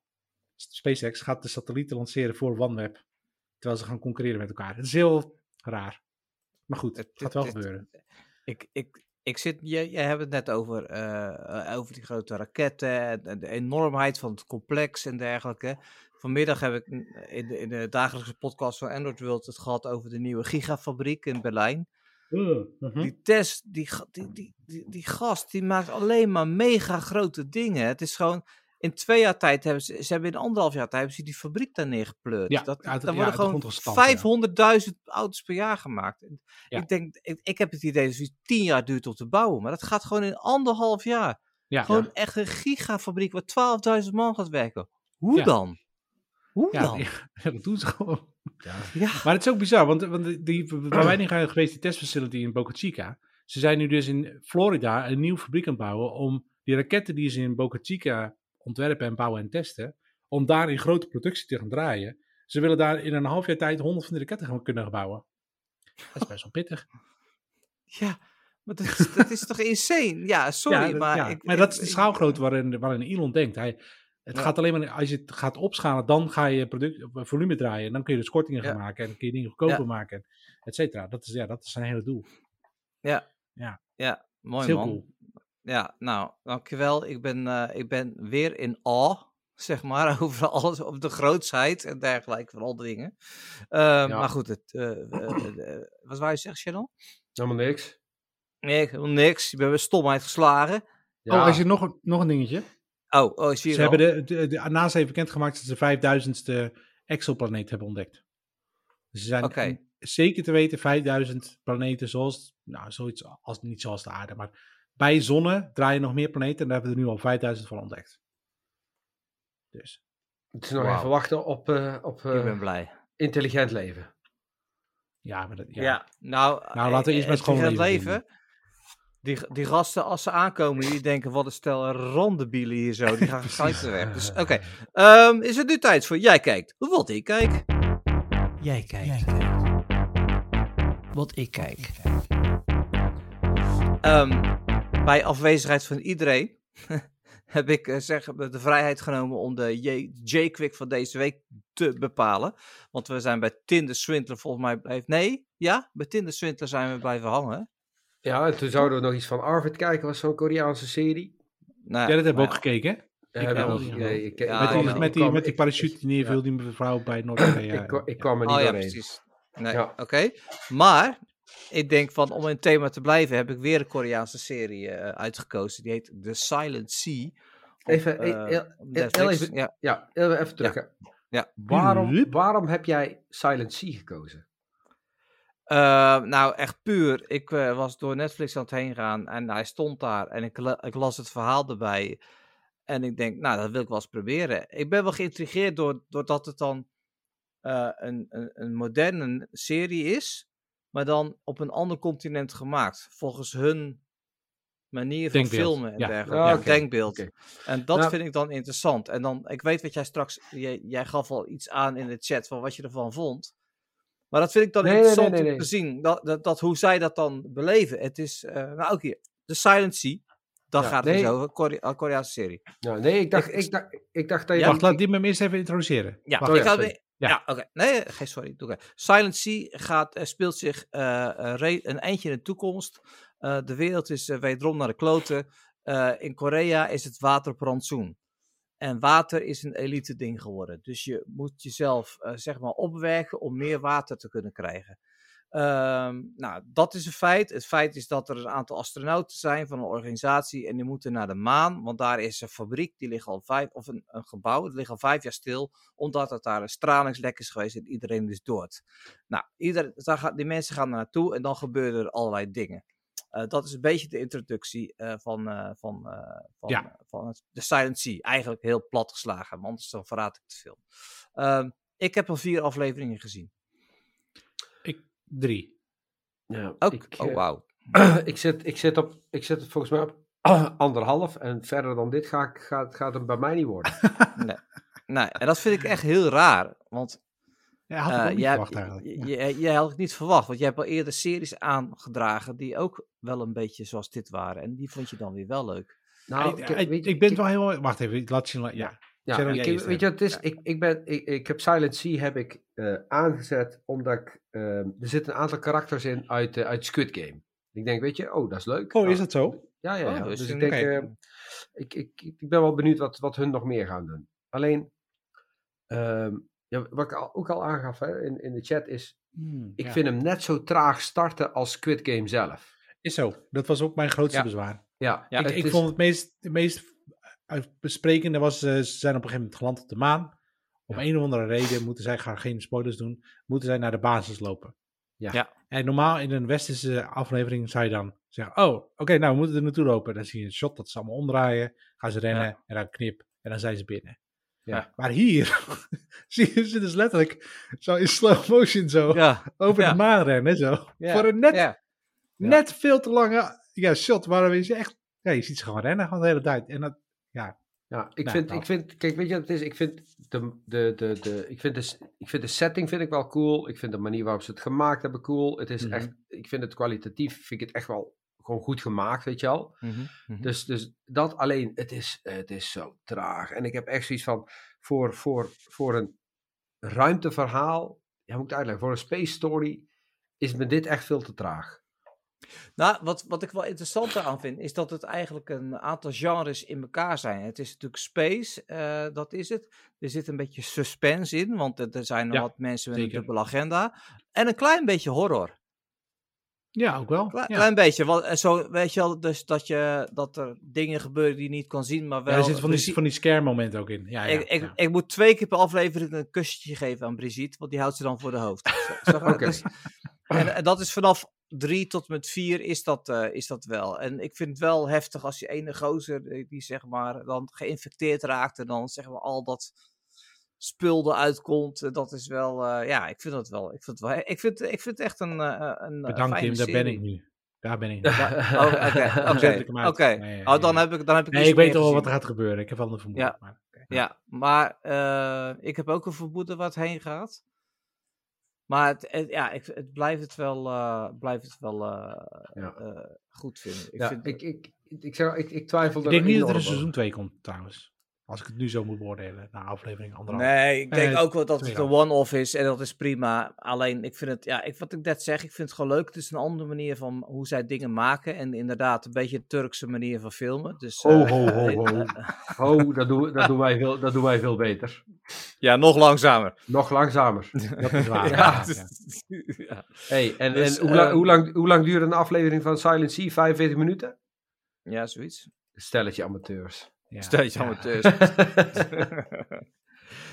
Speaker 2: SpaceX, gaat de satellieten lanceren voor OneWeb. Terwijl ze gaan concurreren met elkaar. Het is heel raar. Maar goed, het gaat wel
Speaker 1: het- het-
Speaker 2: gebeuren.
Speaker 1: Ik, ik, ik zit, jij, jij hebt het net over, eh, eh, over die grote raketten en, en de enormheid van het complex en dergelijke. Vanmiddag heb ik in de, in de dagelijkse podcast van Android World het gehad over de nieuwe gigafabriek in Berlijn.
Speaker 2: Mhm.
Speaker 1: Die test, die, die, die, die, die gast, die maakt alleen maar mega grote dingen. Het is gewoon, in twee jaar tijd hebben ze, ze hebben in anderhalf jaar tijd hebben ze die fabriek daar neergepleurd.
Speaker 2: Ja,
Speaker 1: dat,
Speaker 2: uit-
Speaker 1: daar
Speaker 2: ja,
Speaker 1: worden gewoon
Speaker 2: grond gestampt, ja.
Speaker 1: 500.000 auto's per jaar gemaakt. Ik denk, ik, ik heb het idee dat het tien jaar duurt om te bouwen, maar dat gaat gewoon in anderhalf jaar.
Speaker 2: Ja,
Speaker 1: Gewoon echt een gigafabriek waar 12.000 man gaat werken. Hoe dan? Hoe
Speaker 2: ja,
Speaker 1: dan?
Speaker 2: ja, dat doen ze gewoon.
Speaker 1: Ja.
Speaker 2: Maar het is ook bizar, want, want die- waar wij nu zijn geweest, die testfacility in Boca Chica. Ze zijn nu dus in Florida een nieuwe fabriek aan het bouwen om die raketten die ze in Boca Chica ontwerpen en bouwen en testen, om daar in grote productie te gaan draaien. Ze willen daar in een half jaar tijd honderd van die raketten gaan kunnen bouwen. Dat is best wel pittig.
Speaker 1: Ja, maar dat is, dat is toch insane? Ja, sorry,
Speaker 2: Ja, dat-
Speaker 1: maar...
Speaker 2: ja,
Speaker 1: ik,
Speaker 2: maar
Speaker 1: ik-
Speaker 2: dat is de schaalgrootte waarin, waarin Elon denkt. Hij, het
Speaker 1: Ja.
Speaker 2: gaat alleen maar, als je het gaat opschalen, dan ga je product, eh, volume draaien. En dan kun je dus kortingen gaan
Speaker 1: Ja.
Speaker 2: maken en dan kun je dingen goedkoper
Speaker 1: Ja.
Speaker 2: maken, et cetera. Dat is, ja, dat is zijn hele doel.
Speaker 1: Ja,
Speaker 2: Ja.
Speaker 1: ja mooi
Speaker 2: is
Speaker 1: man.
Speaker 2: cool.
Speaker 1: Ja, nou, dankjewel. Ik ben, eh, ik ben weer in awe, zeg maar, over alles, over de grootsheid en dergelijke van al die dingen. Ehm, Maar goed, het, eh, wat wou je zeggen, Channel?
Speaker 3: Helemaal niks.
Speaker 1: Nee, helemaal niks. Je bent weer stomheid geslagen.
Speaker 3: Ja.
Speaker 2: Oh, als je nog, een- nog een dingetje.
Speaker 1: Oh, oh zie je
Speaker 2: Ze hebben de, de, de NASA heeft bekendgemaakt dat ze de vijfduizendste exoplaneet hebben ontdekt. Dus ze zijn zeker te weten 5000 planeten zoals, nou zoiets als, niet zoals de aarde, maar bij zonne draaien nog meer planeten en daar hebben we er nu al 5000 van ontdekt. Dus.
Speaker 3: Het is nog even wachten op, eh, op eh,
Speaker 1: Ik ben blij.
Speaker 3: intelligent leven.
Speaker 2: Ja, maar dat, ja.
Speaker 1: Ja, nou,
Speaker 2: Nou, laten we eerst
Speaker 1: eh,
Speaker 2: maar gewoon
Speaker 1: het
Speaker 2: leven
Speaker 1: leven. Die, die gasten, als ze aankomen, die denken, wat een stel rondebielen hier zo. Die gaan gelijk weg. Dus oké, Ehm, is het nu tijd voor Jij Kijkt, wat ik kijk?
Speaker 5: Jij kijkt. Wat ik kijk.
Speaker 1: Ehm, bij afwezigheid van iedereen heb ik eh, zeg, de vrijheid genomen om de J- J-Quick van deze week te bepalen. Want we zijn bij Tinder Swindler volgens mij blijven... Nee, ja, bij Tinder Swindler zijn we blijven hangen.
Speaker 3: Ja, en toen zouden we nog iets van Arvid kijken, was zo'n Koreaanse serie.
Speaker 1: Nou,
Speaker 2: Ja, dat hebben we ook gekeken. hè?
Speaker 3: Eh, nog ik,
Speaker 1: Ja,
Speaker 2: met, die,
Speaker 1: ja,
Speaker 3: ik
Speaker 2: met, die,
Speaker 3: kwam-
Speaker 2: met die
Speaker 3: ik-
Speaker 2: parachute die neerviel, die mevrouw bij Noord-Korea.
Speaker 3: Ik, ik kwam er niet
Speaker 1: Oh ja,
Speaker 3: doorheen.
Speaker 1: precies. Nee,
Speaker 3: Ja.
Speaker 1: oké. Maar, ik denk van, om in het thema te blijven, heb ik weer een Koreaanse serie eh, uitgekozen. Die heet The Silent Sea. Op,
Speaker 3: Even,
Speaker 1: eh,
Speaker 3: heel- heel even-
Speaker 1: Ja.
Speaker 3: Ja, even even terug.
Speaker 1: Ja.
Speaker 3: Waarom, waarom heb jij Silent Sea gekozen?
Speaker 1: Eh, nou, echt puur. Ik eh, was door Netflix aan het heen gaan en hij stond daar en ik, ik las het verhaal erbij. En ik denk, nou, dat wil ik wel eens proberen. Ik ben wel geïntrigeerd door, doordat het dan eh, een, een, een moderne serie is, maar dan op een ander continent gemaakt. Volgens hun manier van
Speaker 2: Denkbeeld,
Speaker 1: filmen en
Speaker 2: ja.
Speaker 1: dergelijke.
Speaker 3: Ah,
Speaker 1: Ja, denkbeeld. En dat
Speaker 3: Nou-
Speaker 1: vind ik dan interessant. En dan, ik weet wat jij straks, jij, jij gaf al iets aan in de chat van wat je ervan vond. Maar dat vind ik dan
Speaker 3: Nee, nee, nee,
Speaker 1: interessant
Speaker 3: nee,
Speaker 1: om te zien, dat, dat, dat hoe zij dat dan beleven. Het is, eh, nou ook hier, The Silent Sea.
Speaker 3: Ja,
Speaker 1: gaat het
Speaker 3: nee.
Speaker 1: dus over, Kore- een Koreaanse serie.
Speaker 3: Nou, nee, ik dacht,
Speaker 1: Ik-
Speaker 3: ik, dacht, ik dacht dat je...
Speaker 1: Ja,
Speaker 2: Wacht, laat die me eerst even introduceren.
Speaker 1: Ja,
Speaker 2: Wacht.
Speaker 3: Oh
Speaker 1: ik
Speaker 3: ja, sorry.
Speaker 2: Ja.
Speaker 1: ja, oké. Nee, geen sorry. Doe ik. Silent Sea gaat, eh, speelt zich eh, eh, een eindje in de toekomst. Eh, de wereld is eh, wederom naar de kloten. Eh, in Korea is het water op rantsoen. En water is een elite ding geworden. Dus je moet jezelf eh, zeg maar opwerken om meer water te kunnen krijgen. Ehm, nou, dat is een feit. Het feit is dat er een aantal astronauten zijn van een organisatie en die moeten naar de maan, want daar is een fabriek, die ligt al vijf, of een, een gebouw, dat ligt al vijf jaar stil, omdat het daar een stralingslek is geweest en iedereen is dood. Nou, ieder, daar die mensen gaan er naartoe en dan gebeuren er allerlei dingen. Eh, dat is een beetje de introductie eh, van, eh, van, eh, van,
Speaker 2: Ja.
Speaker 1: van het, de Silent Sea. Eigenlijk heel plat geslagen, want anders dan verraad ik te veel. Ehm, ik heb al vier afleveringen gezien.
Speaker 2: Ik, drie.
Speaker 3: Ja,
Speaker 1: Ook,
Speaker 3: ik,
Speaker 1: oh wauw.
Speaker 3: ik, zit, ik, zit op, ik zit volgens mij op anderhalf en verder dan dit ga ik, gaat, gaat hem bij mij niet worden.
Speaker 1: Nee, en dat vind ik echt heel raar. Want
Speaker 2: Ja, had ik
Speaker 1: eh,
Speaker 2: niet
Speaker 1: jij,
Speaker 2: verwacht eigenlijk.
Speaker 1: je-
Speaker 2: Ja.
Speaker 1: je- jij had het niet verwacht. Want jij hebt al eerder series aangedragen die ook wel een beetje zoals dit waren. En die vond je dan weer wel leuk.
Speaker 3: Nou,
Speaker 2: ik, ik,
Speaker 3: je-
Speaker 2: ik ben wel heel... Wacht even, ik laat je... Ja.
Speaker 3: Ja, ik- weet je wat het is? Ik, ik, ben, ik, ik heb Silent Sea heb ik, eh, aangezet omdat ik, eh, er zitten een aantal karakters in uit, eh, uit Squid Game. Ik denk, weet je, oh, dat is leuk.
Speaker 2: Oh,
Speaker 3: Nou,
Speaker 2: is dat zo?
Speaker 3: Ja, ja, ja.
Speaker 1: Oh, is
Speaker 3: dus
Speaker 1: het-
Speaker 3: ik denk, eh, ik, ik, ik ben wel benieuwd wat, wat hun nog meer gaan doen. Alleen, ehm, ja, wat ik al, ook al aangaf hè, in, in de chat is,
Speaker 2: Hmm,
Speaker 3: ik
Speaker 2: ja.
Speaker 3: vind hem net zo traag starten als Squid Game zelf.
Speaker 2: Is zo. Dat was ook mijn grootste
Speaker 1: Ja.
Speaker 2: bezwaar.
Speaker 3: Ja,
Speaker 1: Ja,
Speaker 2: ik, ik
Speaker 3: is-
Speaker 2: vond het meest, het meest besprekende was, eh, ze zijn op een gegeven moment geland op de maan. Om
Speaker 3: Ja.
Speaker 2: een of andere reden moeten zij, ik ga geen spoilers doen, moeten zij naar de basis lopen.
Speaker 3: Ja.
Speaker 1: Ja.
Speaker 2: En normaal in een westerse aflevering zou je dan zeggen, oh, oké, nou we moeten er naartoe lopen. Dan zie je een shot dat ze allemaal omdraaien, gaan ze rennen
Speaker 1: Ja.
Speaker 2: en dan knip en dan zijn ze binnen.
Speaker 3: Ja.
Speaker 2: Maar hier zie je ze dus letterlijk zo in slow motion zo
Speaker 1: Ja,
Speaker 2: over
Speaker 1: ja.
Speaker 2: de maan rennen. Zo.
Speaker 1: ja,
Speaker 2: Voor een net
Speaker 1: ja.
Speaker 2: net veel te lange ja, shot waarin je echt, ja, je ziet ze gewoon rennen gewoon de hele tijd. En dat,
Speaker 3: Ja, ik,
Speaker 2: Nou,
Speaker 3: vind,
Speaker 2: nou.
Speaker 3: ik vind, kijk, weet je wat het is? Ik vind de, de, de, de, ik vind de, ik vind de setting vind ik wel cool. Ik vind de manier waarop ze het gemaakt hebben cool. Het is
Speaker 2: Mhm.
Speaker 3: echt, ik vind het kwalitatief, vind ik het echt wel gewoon goed gemaakt, weet je wel.
Speaker 1: Mhm, mhm.
Speaker 3: Dus, dus dat alleen, het is, het is zo traag. En ik heb echt zoiets van, voor, voor, voor een ruimteverhaal, ja, moet ik het uitleggen, voor een space story is me dit echt veel te traag.
Speaker 1: Nou, wat, wat ik wel interessant aan vind, is dat het eigenlijk een aantal genres in elkaar zijn. Het is natuurlijk space, eh, dat is het. Er zit een beetje suspense in, want er- zijn
Speaker 2: Ja,
Speaker 1: wat mensen met een dubbele agenda. En een klein beetje horror.
Speaker 2: Ja, ook wel.
Speaker 1: Klein,
Speaker 2: ja.
Speaker 1: klein beetje. Want, eh, zo, weet je wel, dus dat, je, dat er dingen gebeuren die je niet kan zien, maar wel...
Speaker 2: Ja, er zitten van die, van die scare momenten ook in. Ja, ja,
Speaker 1: ik, ik, ik moet twee keer per aflevering een kusje geven aan Brigitte, want die houdt ze dan voor de hoofd.
Speaker 3: Oké.
Speaker 1: Dus- en, en dat is vanaf drie tot met vier is dat, eh, is dat wel. En ik vind het wel heftig als die ene gozer, eh, die zeg maar dan geïnfecteerd raakt en dan zeg maar al dat spul eruit komt. eh, Dat is wel, eh, ja, ik vind dat wel. Ik vind het, wel, ik vind, ik vind het echt een, eh, een,
Speaker 2: Bedankt Tim, daar ben ik nu. Daar ben ik.
Speaker 1: Ja, oh, Oké,
Speaker 2: Dan
Speaker 1: oké, Oh, dan heb ik, dan heb ik
Speaker 2: Nee, ik weet al wel wat er gaat gebeuren. Ik heb wel een vermoeden.
Speaker 1: Ja.
Speaker 2: Maar, oké.
Speaker 1: Ja, maar eh, ik heb ook een vermoeden wat heen gaat. Maar het, het- ja, ik, het blijft het wel, eh, blijft het wel eh,
Speaker 3: Ja.
Speaker 1: eh, goed vinden. Ik
Speaker 3: Ja,
Speaker 1: vind,
Speaker 3: ik, ik, ik, ik, ik twijfel
Speaker 2: Ik denk niet dat er een seizoen 2 komt, trouwens. Als ik het nu zo moet beoordelen. Na aflevering anderhalf.
Speaker 1: Nee, ik denk
Speaker 2: Eh,
Speaker 1: ook wel dat het een one-off is en dat is prima. Alleen, ik vind het, ja, ik, wat ik net zeg, ik vind het gewoon leuk. Het is een andere manier van hoe zij dingen maken. En inderdaad, een beetje een Turkse manier van filmen. Dus,
Speaker 3: Ho,
Speaker 1: eh,
Speaker 3: ho, ho, ho. dat doen, dat, doen wij veel, dat doen wij veel beter.
Speaker 1: ja, nog langzamer.
Speaker 3: Nog langzamer.
Speaker 2: Dat is waar.
Speaker 3: Ja,
Speaker 2: ja,
Speaker 1: dus-
Speaker 2: ja.
Speaker 1: ja.
Speaker 3: Hey, en,
Speaker 1: Dus,
Speaker 3: en hoe, lang,
Speaker 1: ehm,
Speaker 3: hoe, lang, hoe lang duurde een aflevering van Silent Sea? 45 minuten?
Speaker 1: ja, zoiets.
Speaker 3: Stelletje amateurs.
Speaker 2: Ja.
Speaker 1: Stel je
Speaker 2: Ja.
Speaker 1: amateurs.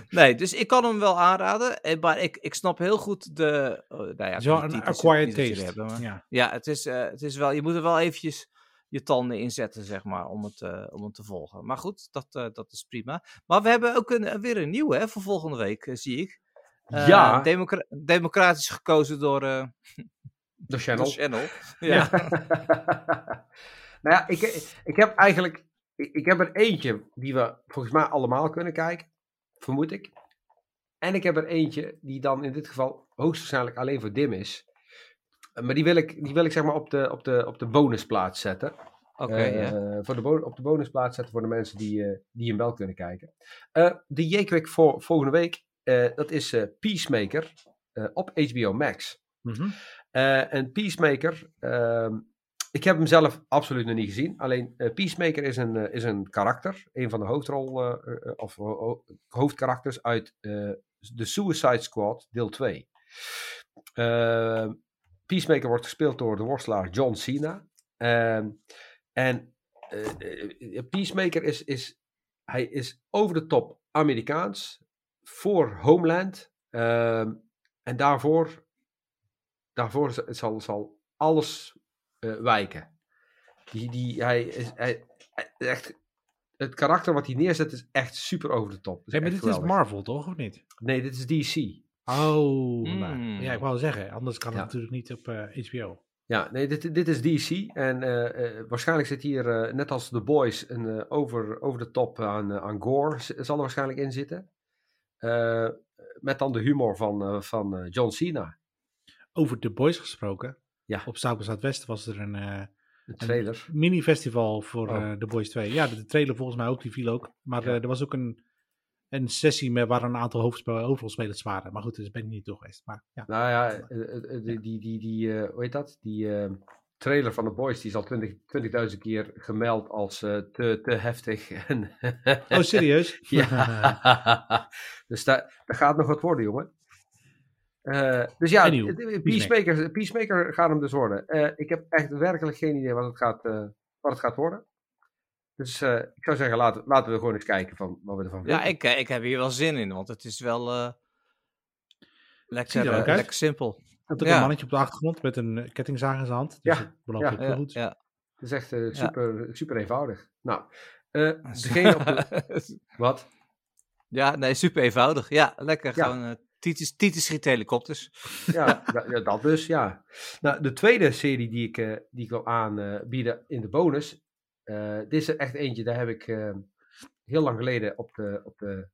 Speaker 1: nee, dus ik kan hem wel aanraden. eh, Maar ik, ik snap heel goed de. oh, nou ja, die
Speaker 2: een acquired taste.
Speaker 1: hebben, maar-
Speaker 2: ja.
Speaker 1: Ja, het is, eh, het is wel. Je moet er wel eventjes je tanden inzetten, zeg maar, om het, eh, om het te volgen. Maar goed, dat, eh, dat is prima. Maar we hebben ook een, weer een nieuwe hè, voor volgende week, eh, zie ik. Eh,
Speaker 3: Ja.
Speaker 1: democra- democratisch gekozen door eh
Speaker 3: de channel.
Speaker 1: channel. Ja.
Speaker 3: nou ja, ik, ik heb eigenlijk... Ik, ik heb er eentje die we volgens mij allemaal kunnen kijken. Vermoed ik. En ik heb er eentje die dan in dit geval hoogstwaarschijnlijk alleen voor Dim is. Eh, Maar die wil ik, die wil ik zeg maar op de, op de, op de bonusplaats zetten.
Speaker 1: Oké,
Speaker 3: Eh, voor de op de bonusplaats zetten voor de mensen die, eh, die hem wel kunnen kijken. Eh, de J-Quick voor volgende week, dat is Peacemaker op HBO Max.
Speaker 2: Mhm.
Speaker 3: En Peacemaker, ehm, ik heb hem zelf absoluut nog niet gezien. Alleen eh, Peacemaker is een, eh, is een karakter, een van de hoofdrol, eh, of ho- ho- hoofdkarakters uit de Suicide Squad deel 2. Eh, Peacemaker wordt gespeeld door de worstelaar John Cena. Ehm, en Peacemaker is, is, hij is over de top Amerikaans voor Homeland. Ehm, en daarvoor, daarvoor zal, zal alles eh, wijken. Die, die, hij is hij, echt, het karakter wat hij neerzet is echt super over de top.
Speaker 2: Nee, maar dit is. Marvel, toch? Of niet?
Speaker 3: Nee, dit is DC.
Speaker 2: Oh.
Speaker 1: Mm.
Speaker 2: ja, ik wou zeggen. Anders kan het natuurlijk niet op eh, HBO.
Speaker 3: Ja, nee, dit, dit is DC. En eh, eh, waarschijnlijk zit hier, eh, net als The Boys, een eh, over, over de top aan, eh, aan gore. Zal er waarschijnlijk in zitten. Eh, met dan de humor van, eh, van eh, John Cena.
Speaker 2: Over The Boys gesproken.
Speaker 3: Ja.
Speaker 2: Op Stapel Zuidwest was er een eh,
Speaker 3: De trailer.
Speaker 2: mini-festival voor
Speaker 3: Oh.
Speaker 2: eh The Boys 2. Ja, de, de trailer volgens mij ook, die viel ook. Maar
Speaker 3: Ja.
Speaker 2: eh, er was ook een, een sessie met, waar een aantal hoofdspel- hoofdrolspelers waren. Maar goed, dus ben ik niet toe geweest. Maar ja.
Speaker 3: Nou ja, die, die, die, die hoe heet dat? Die trailer van The Boys, die is al 20 20.000 keer gemeld als te, te heftig. En
Speaker 2: Oh, serieus?
Speaker 3: Ja, dus daar, daar gaat nog wat worden, jongen. Eh, dus ja,
Speaker 2: Anyhow,
Speaker 3: het- het- Peacemaker, Peacemaker gaat hem dus worden. Eh, ik heb echt werkelijk geen idee wat het gaat, eh, wat het gaat worden. Dus eh, ik zou zeggen, laten, laten we gewoon eens kijken van wat we ervan vinden.
Speaker 1: Ja, ik, ik heb hier wel zin in, want het is wel eh, lekker, lekker simpel.
Speaker 2: Er ook
Speaker 1: Ja.
Speaker 2: een mannetje op de achtergrond met een kettingzaag in zijn hand. Dus
Speaker 3: Ja,
Speaker 2: dat belooft
Speaker 3: ja,
Speaker 2: heel goed.
Speaker 1: ja.
Speaker 3: Het is echt eh, super, super eenvoudig. Nou, eh, degene op de... Wat?
Speaker 1: ja, nee, super eenvoudig. Ja, lekker
Speaker 3: Ja.
Speaker 1: gewoon uh, titus, titus schiet helikopters.
Speaker 3: Ja, dat dus, ja. Nou, de tweede serie die ik, eh, die ik wil aanbieden in de bonus. eh, dit is er echt eentje, daar heb ik eh, heel lang geleden op de, op de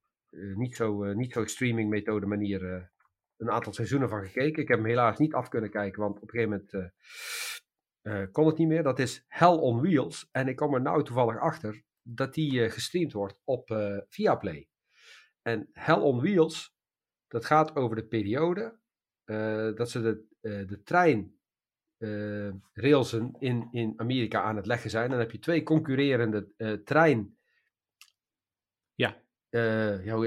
Speaker 3: niet, zo, niet zo streaming methode manier een aantal seizoenen van gekeken. Ik heb hem helaas niet af kunnen kijken, want op een gegeven moment kon het niet meer. Dat is Hell on Wheels. En ik kom er nou toevallig achter dat die gestreamd wordt op eh Viaplay. En Hell on Wheels, dat gaat over de periode eh, dat ze de, eh, de eh, in, in Amerika aan het leggen zijn. Dan heb je twee concurrerende trein
Speaker 2: Ja.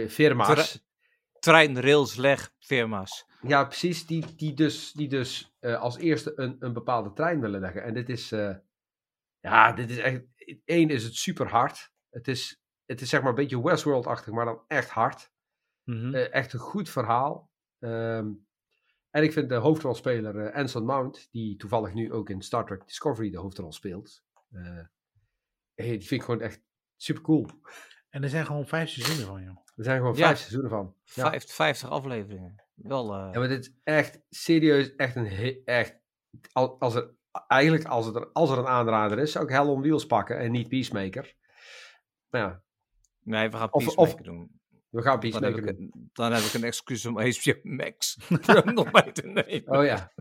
Speaker 3: firma's.
Speaker 1: Leg, firma's.
Speaker 3: Ja, precies. Die, die dus, die dus als eerste een, een bepaalde trein willen leggen. En dit is, ja, dit is echt, één is het super hard. Het is, het is zeg maar een beetje Westworld-achtig, maar dan echt hard.
Speaker 2: Mhm.
Speaker 3: Eh, echt een goed verhaal. Ehm, en ik vind de hoofdrolspeler eh, Anson Mount, die toevallig nu ook in Star Trek Discovery de hoofdrol speelt. eh, hey, die vind ik gewoon echt super cool.
Speaker 2: En er zijn gewoon vijf seizoenen van, joh.
Speaker 3: Er zijn gewoon
Speaker 1: Ja.
Speaker 3: vijf seizoenen van. Ja.
Speaker 1: Vijf, 50 afleveringen. Wel, eh,
Speaker 3: Ja, maar dit is echt serieus, echt een echt. al- Als er eigenlijk, als, het er, als er een aanrader is, zou ik Hell on Wheels pakken en niet Peacemaker. Maar ja,
Speaker 1: Nee, we gaan
Speaker 3: Of-
Speaker 1: Peacemaker
Speaker 3: of-
Speaker 1: doen.
Speaker 3: We gaan
Speaker 1: Dan heb, ik, dan heb ik een excuus om HBO Max er nog bij te nemen.
Speaker 3: Oh ja.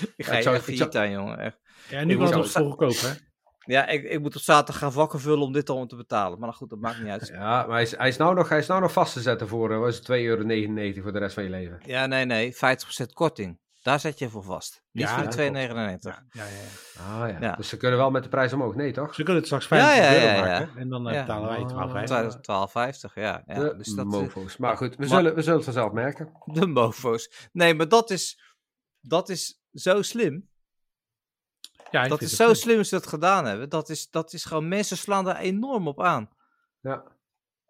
Speaker 1: ik
Speaker 3: Ja,
Speaker 1: ga je
Speaker 3: zou-
Speaker 1: echt
Speaker 3: zou-
Speaker 1: aan, jongen. Echt.
Speaker 2: Ja, nu kan het goedkoop, hè?
Speaker 1: Ja, ik, ik moet op zaterdag gaan vakken vullen om dit allemaal te betalen. Maar nou goed, dat maakt niet uit.
Speaker 3: Ja, maar hij is, hij is, nou, nog, hij is nou nog vast te zetten voor uh, 2,99 euro voor de rest van je leven.
Speaker 1: Ja, nee, nee. 50% korting. Daar zet je voor vast. Niet
Speaker 2: Ja,
Speaker 1: voor de 2,99.
Speaker 2: Ja, ja, ja.
Speaker 3: Ah ja.
Speaker 1: Ja.
Speaker 3: Dus ze kunnen wel met de prijs omhoog. Nee, toch?
Speaker 2: Ze kunnen het straks
Speaker 1: Ja,
Speaker 2: 50
Speaker 1: ja,
Speaker 2: euro maken. En dan eh, betalen wij 12,50.
Speaker 3: Ah.
Speaker 1: 12,50, ja. ja.
Speaker 3: de
Speaker 1: Dus dat, eh,
Speaker 3: mofo's. Maar goed, we
Speaker 1: maar-
Speaker 3: zullen, we zullen het vanzelf merken.
Speaker 1: de mofo's. Nee, maar dat is, dat is zo slim.
Speaker 2: Ja,
Speaker 1: Dat is zo
Speaker 2: goed.
Speaker 1: slim als ze dat gedaan hebben. Dat is, dat is gewoon, mensen slaan daar enorm op aan.
Speaker 3: Ja.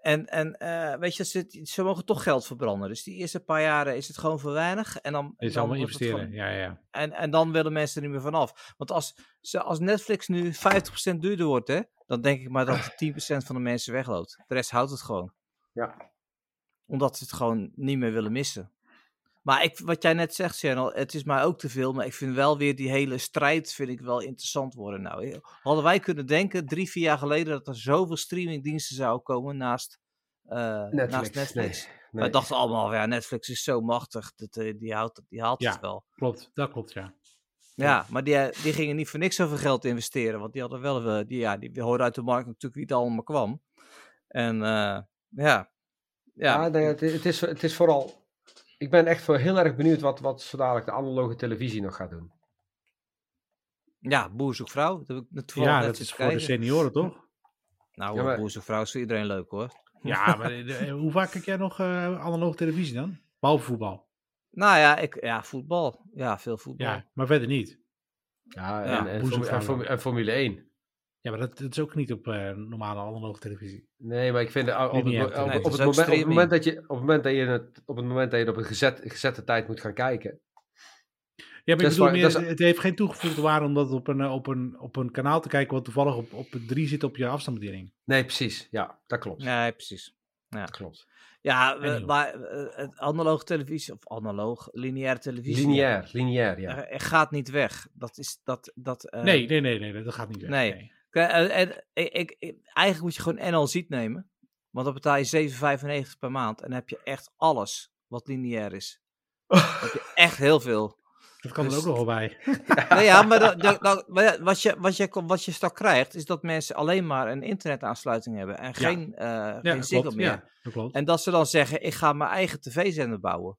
Speaker 1: En, en eh, weet je, ze, ze mogen toch geld verbranden. Dus die eerste paar jaren is het gewoon voor weinig. En dan,
Speaker 2: Je
Speaker 1: dan het
Speaker 2: investeren.
Speaker 1: gewoon-
Speaker 2: Ja, ja.
Speaker 1: en, en dan willen mensen er niet meer vanaf. Want als, ze, als Netflix nu 50% duurder wordt, hè, dan denk ik maar dat 10% van de mensen wegloopt. De rest houdt het gewoon.
Speaker 3: Ja.
Speaker 1: Omdat ze het gewoon niet meer willen missen. Maar ik, wat jij net zegt, Channel, het is mij ook te veel. Maar ik vind wel weer die hele strijd vind ik wel interessant worden. Nou, hadden wij kunnen denken, drie, vier jaar geleden, dat er zoveel streamingdiensten zouden komen naast eh,
Speaker 3: Netflix.
Speaker 1: Naast Netflix.
Speaker 3: Nee.
Speaker 1: Wij dachten allemaal, ja, Netflix is zo machtig, dat, eh, die, houdt, die haalt
Speaker 2: Ja.
Speaker 1: het wel.
Speaker 2: Klopt, dat klopt, ja.
Speaker 1: Ja, maar die, eh, die gingen niet voor niks zoveel geld investeren. Want die hadden wel, eh, die, ja, die hoorden uit de markt natuurlijk wie het allemaal kwam. En eh, ja, ja,
Speaker 3: Ja, nee, het, het, is, het is vooral... Ik ben echt voor heel erg benieuwd wat, wat zo dadelijk de analoge televisie nog gaat doen.
Speaker 1: ja, Boer zoekt vrouw. Dat heb ik toevallig
Speaker 2: Ja, dat is voor de senioren, toch?
Speaker 1: Nou,
Speaker 3: Ja, maar-
Speaker 1: Boer zoekt vrouw is voor iedereen leuk hoor.
Speaker 2: Ja, maar eh, hoe vaak kijk jij nog eh analoge televisie dan? Behalve voetbal.
Speaker 1: Nou ja, ik, ja, voetbal. Ja, veel voetbal.
Speaker 2: Ja, maar verder niet.
Speaker 3: Ja,
Speaker 1: Ja,
Speaker 3: en, en, en Formule 1.
Speaker 2: Ja, maar dat, dat is ook niet op eh, normale analoge televisie.
Speaker 3: Nee, maar ik vind op, op,
Speaker 2: televisie.
Speaker 3: op,
Speaker 1: Nee,
Speaker 3: het moment, op, het
Speaker 1: streaming.
Speaker 3: moment dat je, op het moment dat je het, op het moment dat je op een gezet, gezette tijd moet gaan kijken.
Speaker 2: Ja, maar ik bedoel
Speaker 3: waar-
Speaker 2: meer,
Speaker 3: is-
Speaker 2: het heeft geen toegevoegde waarde om dat op een, eh, op een, op een kanaal te kijken wat toevallig op, op 3 zit op je afstandsbediening.
Speaker 3: Nee, precies. Ja, dat klopt.
Speaker 1: Nee, precies.
Speaker 3: Dat klopt.
Speaker 1: Ja, we- maar eh, het analoog televisie, of analoog, lineaire televisie.
Speaker 3: Lineair, lineair, ja.
Speaker 1: Er, er gaat niet weg. Dat is dat. dat eh,
Speaker 2: nee, nee, nee, nee, dat gaat niet weg.
Speaker 1: nee. En ik, ik, ik- eigenlijk moet je gewoon NL Ziet nemen. Want dan betaal je 7,95 per maand. En dan heb je echt alles wat lineair is. Dan heb je echt heel veel.
Speaker 2: Dat kan er
Speaker 1: Dus-
Speaker 2: ook nog wel bij.
Speaker 1: Nou ja, maar, dat, dat, dat- maar ja, wat, je, wat, je, wat je straks krijgt, is dat mensen alleen maar een internetaansluiting hebben. En geen, eh
Speaker 2: Ja,
Speaker 1: geen
Speaker 2: klopt.
Speaker 1: meer.
Speaker 2: Ja, dat klopt.
Speaker 1: En dat ze dan zeggen, ik ga mijn eigen tv-zender bouwen.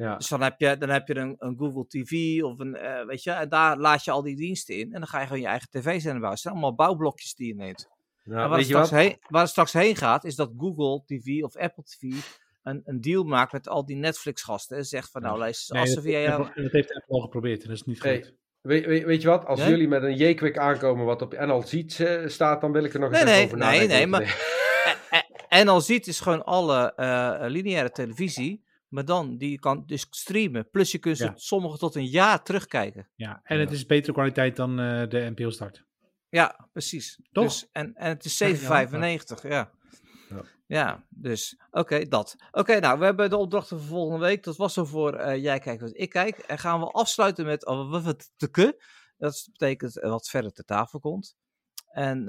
Speaker 3: Ja.
Speaker 1: Dus dan heb je, dan heb je een, een Google TV of een, eh, weet je, en daar laat je al die diensten in. En dan ga je gewoon je eigen tv-zender bouwen. Het zijn allemaal bouwblokjes die je neemt.
Speaker 3: Nou,
Speaker 1: en waar, het
Speaker 3: weet je
Speaker 1: straks
Speaker 3: wat?
Speaker 1: heen, waar het straks heen gaat, is dat Google TV of Apple TV een, een deal maakt met al die Netflix-gasten. En zegt van, nou, luister,
Speaker 2: Nee,
Speaker 1: als
Speaker 2: dat,
Speaker 1: ze via jou...
Speaker 2: Dat heeft Apple al geprobeerd en dat is niet goed.
Speaker 3: Weet, weet, weet je wat? Als
Speaker 1: Nee?
Speaker 3: jullie met een J-Quick aankomen wat op NL ziet eh, staat, dan wil ik er nog eens
Speaker 1: Nee,
Speaker 3: even
Speaker 1: nee,
Speaker 3: over
Speaker 1: nee,
Speaker 3: nadenken.
Speaker 1: nee, maar- En al ziet is gewoon alle eh, lineaire televisie. Maar dan, die kan dus streamen. Plus je kunt
Speaker 2: Ja.
Speaker 1: sommige tot een jaar terugkijken.
Speaker 2: Ja, en het is betere kwaliteit dan eh, de NPO Start.
Speaker 1: Ja, precies.
Speaker 2: Toch?
Speaker 1: Dus, en, en het is
Speaker 2: Ja, ja,
Speaker 1: 7,95. Ja.
Speaker 3: Ja.
Speaker 1: Ja, dus oké, dat. Oké, nou, we hebben de opdrachten voor volgende week. Dat was zo voor eh, jij kijkt wat ik kijk. En gaan we afsluiten met oh, wat te. Dat betekent eh, wat verder ter tafel komt. En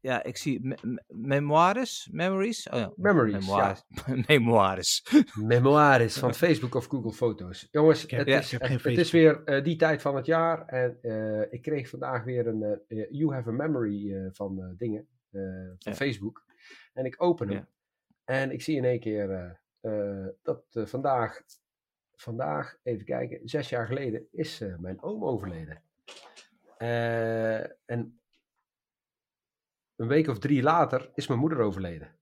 Speaker 1: ja, ik zie me- me- memoires, memories. Oh ja,
Speaker 3: Memories,
Speaker 1: memoires. memoires.
Speaker 3: Memoires van Facebook of Google Foto's. Jongens,
Speaker 2: Ik heb-
Speaker 3: het,
Speaker 1: ja,
Speaker 3: is,
Speaker 2: ik heb geen
Speaker 3: het, het is weer eh, die tijd van het jaar. En eh, ik kreeg vandaag weer een eh, You Have a Memory eh, van eh, dingen. eh, van
Speaker 1: Ja.
Speaker 3: Facebook. En ik open hem.
Speaker 1: Ja.
Speaker 3: En ik zie in één keer eh, eh, dat vandaag, vandaag, even kijken, zes jaar geleden is eh, mijn oom overleden. Eh, en een week of drie later is mijn moeder overleden.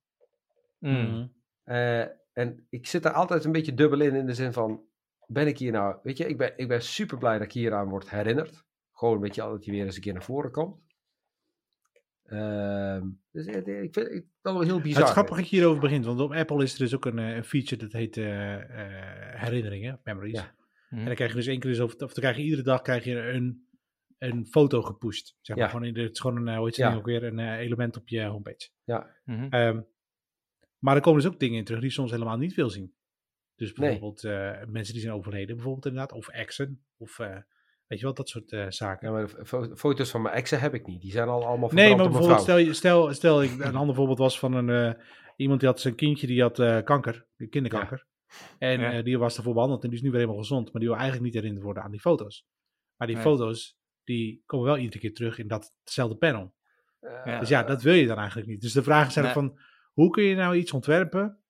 Speaker 1: Mm.
Speaker 3: Eh, en ik zit daar altijd een beetje dubbel in, in de zin van, ben ik hier nou, weet je, ik ben, ik ben super blij dat ik hieraan word herinnerd. Gewoon een beetje dat hij weer eens een keer naar voren komt. Ehm, dus ik vind ik, dat wel heel bizar.
Speaker 2: Het is grappig dat je hierover begint, want op Apple is er dus ook een, eh, een feature dat heet eh, herinneringen, memories.
Speaker 3: Ja.
Speaker 2: En dan krijg je dus één keer, dus over, of dan krijg je iedere dag krijg je een, een foto gepusht. Zeg maar,
Speaker 3: Ja.
Speaker 2: gewoon in de, het is gewoon een, eh, hoe heet het
Speaker 3: Ja.
Speaker 2: ook weer, een eh, element op je homepage.
Speaker 1: Mhm.
Speaker 2: Ehm, maar er komen dus ook dingen in terug die je soms helemaal niet wil zien. Dus
Speaker 3: Nee.
Speaker 2: bijvoorbeeld eh, mensen die zijn overleden, bijvoorbeeld inderdaad, of exen, of eh, Weet je wel, dat soort uh, zaken.
Speaker 3: Ja, maar de fo foto's van mijn exen heb ik niet. Die zijn al allemaal
Speaker 2: Nee, maar bijvoorbeeld, stel, je, stel, stel ik, een ander voorbeeld was van een, uh, iemand die had zijn kindje, die had uh, kanker, kinderkanker. Ja. En ja. die was ervoor behandeld en die is nu weer helemaal gezond. Maar die wil eigenlijk niet herinnerd worden aan die foto's. Maar die nee. foto's, die komen wel iedere keer terug in datzelfde panel. dus ja, dat wil je dan eigenlijk niet. Dus de vraag is nee. van, hoe kun je nou iets ontwerpen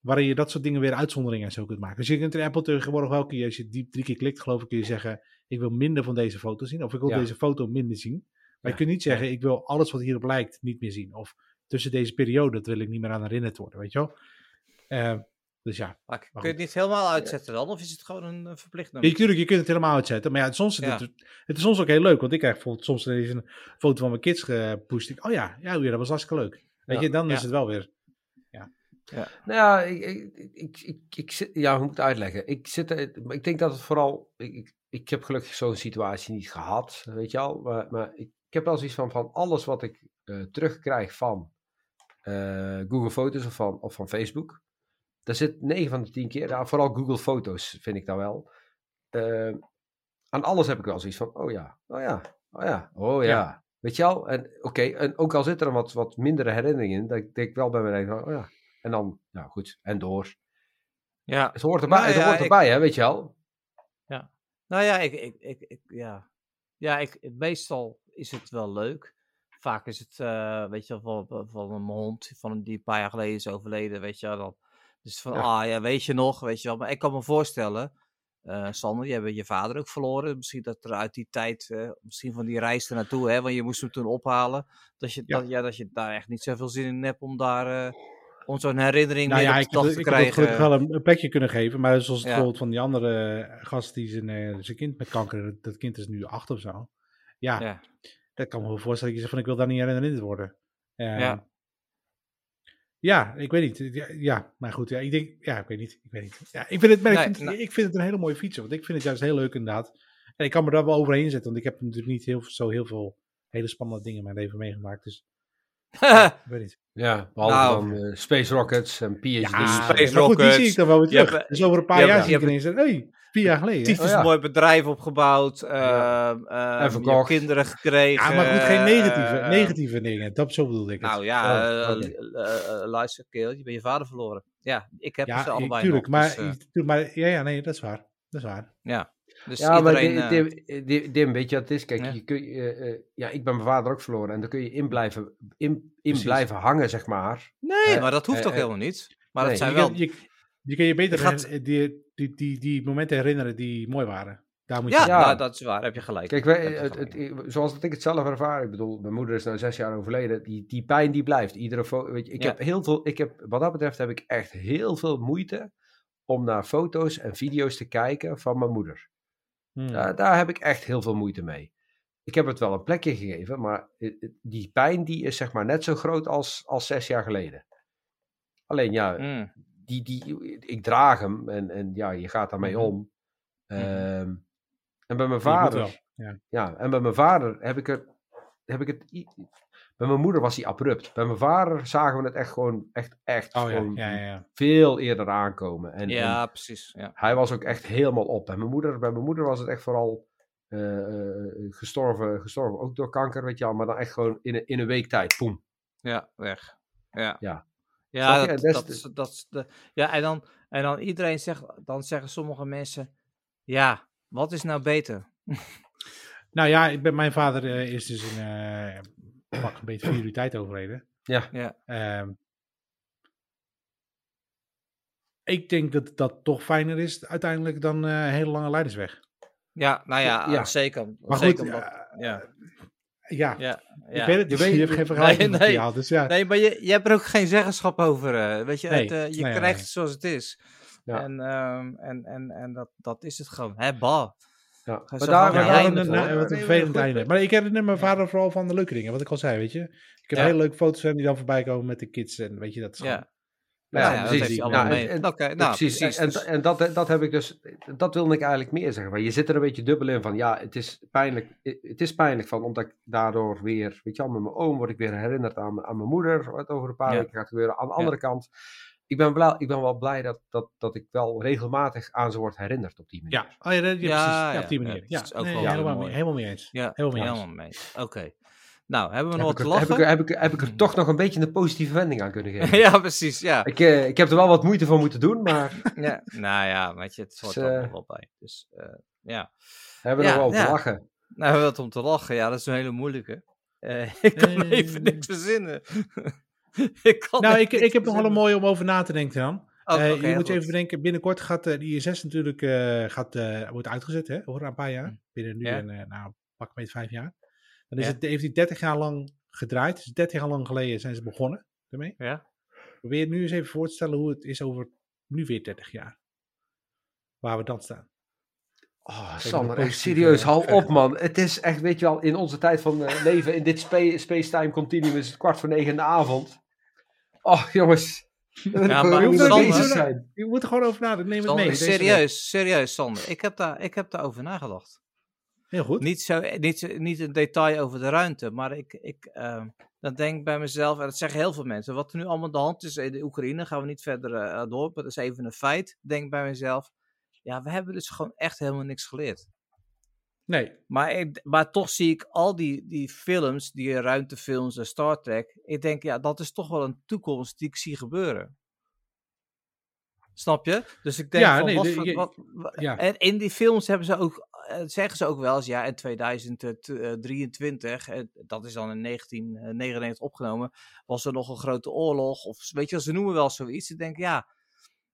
Speaker 2: waarin je dat soort dingen weer uitzonderingen en zo kunt maken. Dus je kunt in Apple tegenwoordig wel, als je die drie keer klikt, geloof ik, kun je zeggen, ik wil minder van deze foto zien, of ik wil ja. deze foto minder zien. Maar ja. je kunt niet zeggen, ik wil alles wat hierop lijkt niet meer zien. Of tussen deze periode, dat wil ik niet meer aan herinnerd worden, weet je wel. Uh, dus ja.
Speaker 1: Maar kun je het niet helemaal uitzetten dan? Of is het gewoon een, een verplicht nummer?
Speaker 2: Natuurlijk, je kunt het helemaal uitzetten. Maar ja, soms, ja. Het, het, is soms ook heel leuk. Want ik krijg bijvoorbeeld soms een foto van mijn kids gepusht. Ik, oh ja, ja, ja, dat was hartstikke leuk. Weet je, dan is het wel weer...
Speaker 3: Ja. Nou ja, ik, ik, ik, ik, ja, hoe moet ik het uitleggen? Ik, zit, ik denk dat het vooral, ik, ik, ik heb gelukkig zo'n situatie niet gehad, weet je al. Maar, maar ik, ik heb wel zoiets van, van alles wat ik eh, terugkrijg van eh, Google Foto's of van, of van Facebook. Daar zit 9 van de 10 keer, ja, vooral Google Foto's vind ik dan wel. Eh, aan alles heb ik wel zoiets van, oh ja, oh ja, oh ja, oh ja.
Speaker 2: Ja.
Speaker 3: Weet je al? En oké, en ook al zit er een wat, wat mindere herinneringen in, dat ik denk wel bij me denk, oh ja. En dan, nou goed, en door.
Speaker 1: Ja.
Speaker 3: Het hoort erbij,
Speaker 1: Nou
Speaker 3: het
Speaker 1: ja,
Speaker 3: hoort
Speaker 1: ik-
Speaker 3: erbij hè, weet je wel.
Speaker 1: Nou ja, ik, ik, ik, ik- ja. Ja, ik, meestal is het wel leuk. Vaak is het, eh, weet je wel, van, van een hond van, die een paar jaar geleden is overleden, weet je wel. Dan, dus van,
Speaker 3: Ja.
Speaker 1: ah ja, weet je nog, weet je wel. Maar ik kan me voorstellen, eh, Sander, je hebt je vader ook verloren. Misschien dat er uit die tijd, eh, misschien van die reis ernaartoe, hè, want je moest hem toen ophalen. Dat je,
Speaker 2: Ja.
Speaker 1: Dat, ja, dat je daar echt niet zoveel zin in hebt om daar, eh, om zo'n herinnering
Speaker 2: Nou ja, ik heb,
Speaker 1: dag
Speaker 2: ik
Speaker 1: te
Speaker 2: heb gelukkig
Speaker 1: krijgen.
Speaker 2: wel een, een plekje kunnen geven. Maar zoals het
Speaker 1: Ja.
Speaker 2: bijvoorbeeld van die andere gast die zijn, zijn kind met kanker, dat- kind is nu acht of zo. Ja,
Speaker 1: Ja.
Speaker 2: dat kan me wel voorstellen dat je zegt van ik wil daar niet herinnerd worden. Ehm,
Speaker 1: Ja.
Speaker 2: Ja, ik weet niet. Ja, ja, maar goed, ja, ik denk, ja, ik weet niet. Ik weet niet. Ja, ik vind het, maar ik, vind,
Speaker 1: nou-
Speaker 2: ik vind het een hele mooie fiets, want ik vind het juist heel leuk inderdaad. En ik kan me daar wel overheen zetten, want ik heb natuurlijk niet heel, zo heel veel hele spannende dingen in mijn leven meegemaakt. Dus ik weet niet.
Speaker 3: Ja, behalve
Speaker 1: Nou.
Speaker 3: dan eh, Space Rockets en PhD's.
Speaker 2: Ja,
Speaker 1: Space
Speaker 2: maar goed, die zie
Speaker 1: Rockets.
Speaker 2: ik dan wel weer terug.
Speaker 1: hebt,
Speaker 2: dus over een paar jaar zie ik ineens, hey, vier jaar geleden.
Speaker 1: tyfus
Speaker 3: Oh ja.
Speaker 1: mooi bedrijf opgebouwd. ehm, ehm,
Speaker 3: En
Speaker 1: je hebt
Speaker 3: verkocht.
Speaker 1: kinderen gekregen.
Speaker 2: Ja, maar goed, geen negatieve,
Speaker 1: eh,
Speaker 2: negatieve dingen. Dat zo bedoelde ik het.
Speaker 1: Nou ja,
Speaker 3: Oh,
Speaker 1: eh, eh, eh, luister, Keel, je bent je vader verloren. Ja, ik heb
Speaker 2: ja,
Speaker 1: ze allebei
Speaker 2: tuurlijk,
Speaker 1: nog.
Speaker 2: maar,
Speaker 1: dus, eh,
Speaker 2: tuurlijk, maar ja, ja, nee, dat is waar. Dat is waar.
Speaker 1: ja, dus
Speaker 3: ja, maar
Speaker 1: iedereen...
Speaker 3: Dim,
Speaker 1: eh,
Speaker 3: Dim, Dim, Dim, weet je wat het is? Kijk,
Speaker 1: Ja.
Speaker 3: je kun, eh, eh, ja, ik ben mijn vader ook verloren. En dan kun je in blijven, in, in blijven hangen, zeg maar.
Speaker 1: nee, maar dat hoeft toch
Speaker 3: eh,
Speaker 1: helemaal niet? Maar
Speaker 3: nee,
Speaker 1: dat zijn
Speaker 2: je,
Speaker 1: wel...
Speaker 2: kan, je, je kan je beter
Speaker 1: Je gaat-
Speaker 2: die, die, die, die momenten herinneren die mooi waren. Daar moet je
Speaker 1: Ja,
Speaker 3: Ja.
Speaker 1: nou, dat is waar, heb je gelijk.
Speaker 3: Kijk, wij, het,
Speaker 1: gelijk.
Speaker 3: het, zoals dat ik het zelf ervaar, ik bedoel, mijn moeder is nou zes jaar overleden, die, die pijn die blijft. Iedere weet je, ik
Speaker 1: Ja.
Speaker 3: heb heel veel, ik heb, wat dat betreft heb ik echt heel veel moeite om naar foto's en video's te kijken van mijn moeder.
Speaker 2: Hmm.
Speaker 3: Daar, daar heb ik echt heel veel moeite mee. Ik heb het wel een plekje gegeven, maar eh, eh, die pijn die is zeg maar net zo groot als, als zes jaar geleden. Alleen ja,
Speaker 1: Mm,
Speaker 3: die, die, ik draag hem en, en ja, je gaat daarmee
Speaker 2: Mhm.
Speaker 3: om. Ehm, en bij mijn vader,
Speaker 2: ja.
Speaker 3: ja, en bij mijn vader heb ik, er, heb ik het. Bij mijn moeder was hij abrupt. Bij mijn vader zagen we het echt gewoon echt, echt
Speaker 2: Oh ja,
Speaker 3: gewoon
Speaker 2: ja, ja, ja.
Speaker 3: veel eerder aankomen. En,
Speaker 1: ja,
Speaker 3: en
Speaker 1: precies. Ja.
Speaker 3: hij was ook echt helemaal op. Bij mijn moeder, bij mijn moeder was het echt vooral eh, eh, gestorven, gestorven, ook door kanker, weet je wel, maar dan echt gewoon in een, in een week tijd, poem.
Speaker 1: Ja, weg. Ja.
Speaker 3: Ja.
Speaker 1: Ja, dat,
Speaker 3: is
Speaker 1: dat,
Speaker 3: de-
Speaker 1: is, dat is de, ja en, dan, en dan iedereen zegt, dan zeggen sommige mensen, ja, wat is nou beter?
Speaker 2: Nou ja, ik ben, mijn vader eh, is dus eh pak een beetje vier uur tijd overleden.
Speaker 3: Ja,
Speaker 1: Ja,
Speaker 2: Ehm, ik denk dat dat toch fijner is uiteindelijk dan eh, een hele lange leidersweg.
Speaker 1: ja nou ja,
Speaker 3: Ja.
Speaker 1: zeker.
Speaker 2: Maar
Speaker 1: zeker
Speaker 2: goed,
Speaker 1: omdat-
Speaker 2: eh,
Speaker 1: ja,
Speaker 2: ja,
Speaker 1: ja,
Speaker 2: ik weet het
Speaker 3: Je
Speaker 2: niet. Je, hebt geen vergelijking
Speaker 1: nee.
Speaker 2: dus ja.
Speaker 1: Nee, maar je, je hebt er ook geen zeggenschap over. eh, weet je,
Speaker 2: Nee,
Speaker 1: het, eh, je
Speaker 2: nee,
Speaker 1: krijgt
Speaker 2: nee.
Speaker 1: het zoals het is.
Speaker 3: Ja.
Speaker 1: En, ehm, en, en, en dat, dat is het gewoon. Hè, bah.
Speaker 3: Ja. Maar daar,
Speaker 2: een, een, wat een vervelend einde. Maar ik herinner mijn vader vooral van de leuke dingen, wat ik al zei, weet je. Ik heb hele leuke foto's van die dan voorbij komen met de kids en weet je, dat is gewoon-
Speaker 1: Ja,
Speaker 3: precies. en- en- Ja,
Speaker 1: nou,
Speaker 3: precies.
Speaker 1: precies.
Speaker 3: En, en dat, dat heb ik dus, dat wilde ik eigenlijk meer zeggen. Maar je zit er een beetje dubbel in van, ja, het is pijnlijk, het is pijnlijk van, omdat ik daardoor weer, weet je wel, met mijn oom word ik weer herinnerd aan, aan mijn moeder, wat over een paar weken gaat gebeuren. Aan de andere kant ik ben, blij, ik ben wel blij dat, dat, dat ik wel regelmatig aan ze word herinnerd op die manier.
Speaker 2: Ja, oh, ja, dat, ja,
Speaker 1: Ja,
Speaker 2: precies. Ja,
Speaker 1: ja,
Speaker 2: op die manier.
Speaker 1: ja, ook
Speaker 2: nee,
Speaker 1: wel
Speaker 2: helemaal, mee, helemaal mee eens.
Speaker 1: Ja,
Speaker 2: helemaal mee eens.
Speaker 1: helemaal mee. Oké. Nou, hebben we
Speaker 3: Heb
Speaker 1: nog
Speaker 3: ik,
Speaker 1: wat te
Speaker 3: er, heb,
Speaker 1: lachen?
Speaker 3: ik, er- heb, ik, heb ik er toch nog een beetje een positieve wending aan kunnen geven.
Speaker 1: ja, precies. Ja.
Speaker 3: ik, eh, ik heb er wel wat moeite voor moeten doen, maar
Speaker 1: ja. Nou ja, weet je, het hoort
Speaker 3: Dus,
Speaker 1: er
Speaker 3: eh,
Speaker 1: wel bij. Dus uh, ja.
Speaker 3: we hebben
Speaker 1: Ja,
Speaker 3: er wel te lachen.
Speaker 1: Nou, hebben we wat om te lachen. Ja, dat is een hele moeilijke. Uh, ik kan
Speaker 2: Eh,
Speaker 1: even niks verzinnen. ik kan
Speaker 2: Nou, ik, ik heb nog wel een mooie om over na te denken dan.
Speaker 1: Oh,
Speaker 2: Eh, je moet je
Speaker 1: goed.
Speaker 2: even bedenken, binnenkort gaat eh, de ISS natuurlijk eh, gaat, eh, wordt uitgezet, hè, over een paar jaar. Binnen nu
Speaker 1: Ja.
Speaker 2: en eh, nou, pak een beetje vijf jaar. Dan is
Speaker 1: Ja.
Speaker 2: het, heeft hij 30 jaar lang gedraaid. Dus 30 jaar lang geleden zijn ze begonnen ermee.
Speaker 1: Ja?
Speaker 2: Probeer je nu eens even voor te stellen hoe het is over nu weer 30 jaar. Waar we dan staan.
Speaker 3: Oh, Sander, echt serieus, hou op man. Het is echt, weet je wel, in onze tijd van eh, leven, in dit spa- space-time continuum is het kwart voor negen in de avond. Oh, jongens.
Speaker 1: Ja,
Speaker 3: gewoon
Speaker 1: maar
Speaker 2: Sander-
Speaker 3: zijn.
Speaker 2: Je moet er gewoon over nadenken. Neem het
Speaker 1: Sander,
Speaker 2: mee.
Speaker 1: serieus, serieus, Sander. Ik heb, daar, ik heb daarover nagedacht.
Speaker 2: Heel goed.
Speaker 1: Niet, zo, niet, niet een detail over de ruimte, maar ik, ik ehm, dan denk ik bij mezelf, en dat zeggen heel veel mensen, wat er nu allemaal aan de hand is in de Oekraïne, gaan we niet verder eh, door, maar dat is even een feit. Denk bij mezelf, ja, we hebben dus gewoon echt helemaal niks geleerd.
Speaker 2: Nee.
Speaker 1: Maar, ik, maar toch zie ik al die, die films, die ruimtefilms en Star Trek. Ik denk, ja, dat is toch wel een toekomst die ik zie gebeuren. Snap je? Dus ik denk
Speaker 2: Ja,
Speaker 1: van,
Speaker 2: nee,
Speaker 1: wat,
Speaker 2: de-
Speaker 1: voor-
Speaker 2: je-
Speaker 1: wat- wa-
Speaker 2: ja.
Speaker 1: En in die films hebben ze ook, eh, zeggen ze ook wel eens, ja, in 2023, eh, dat is dan in 1999 opgenomen, was er nog een grote oorlog. Of weet je ze noemen wel zoiets. Ik denk, ja,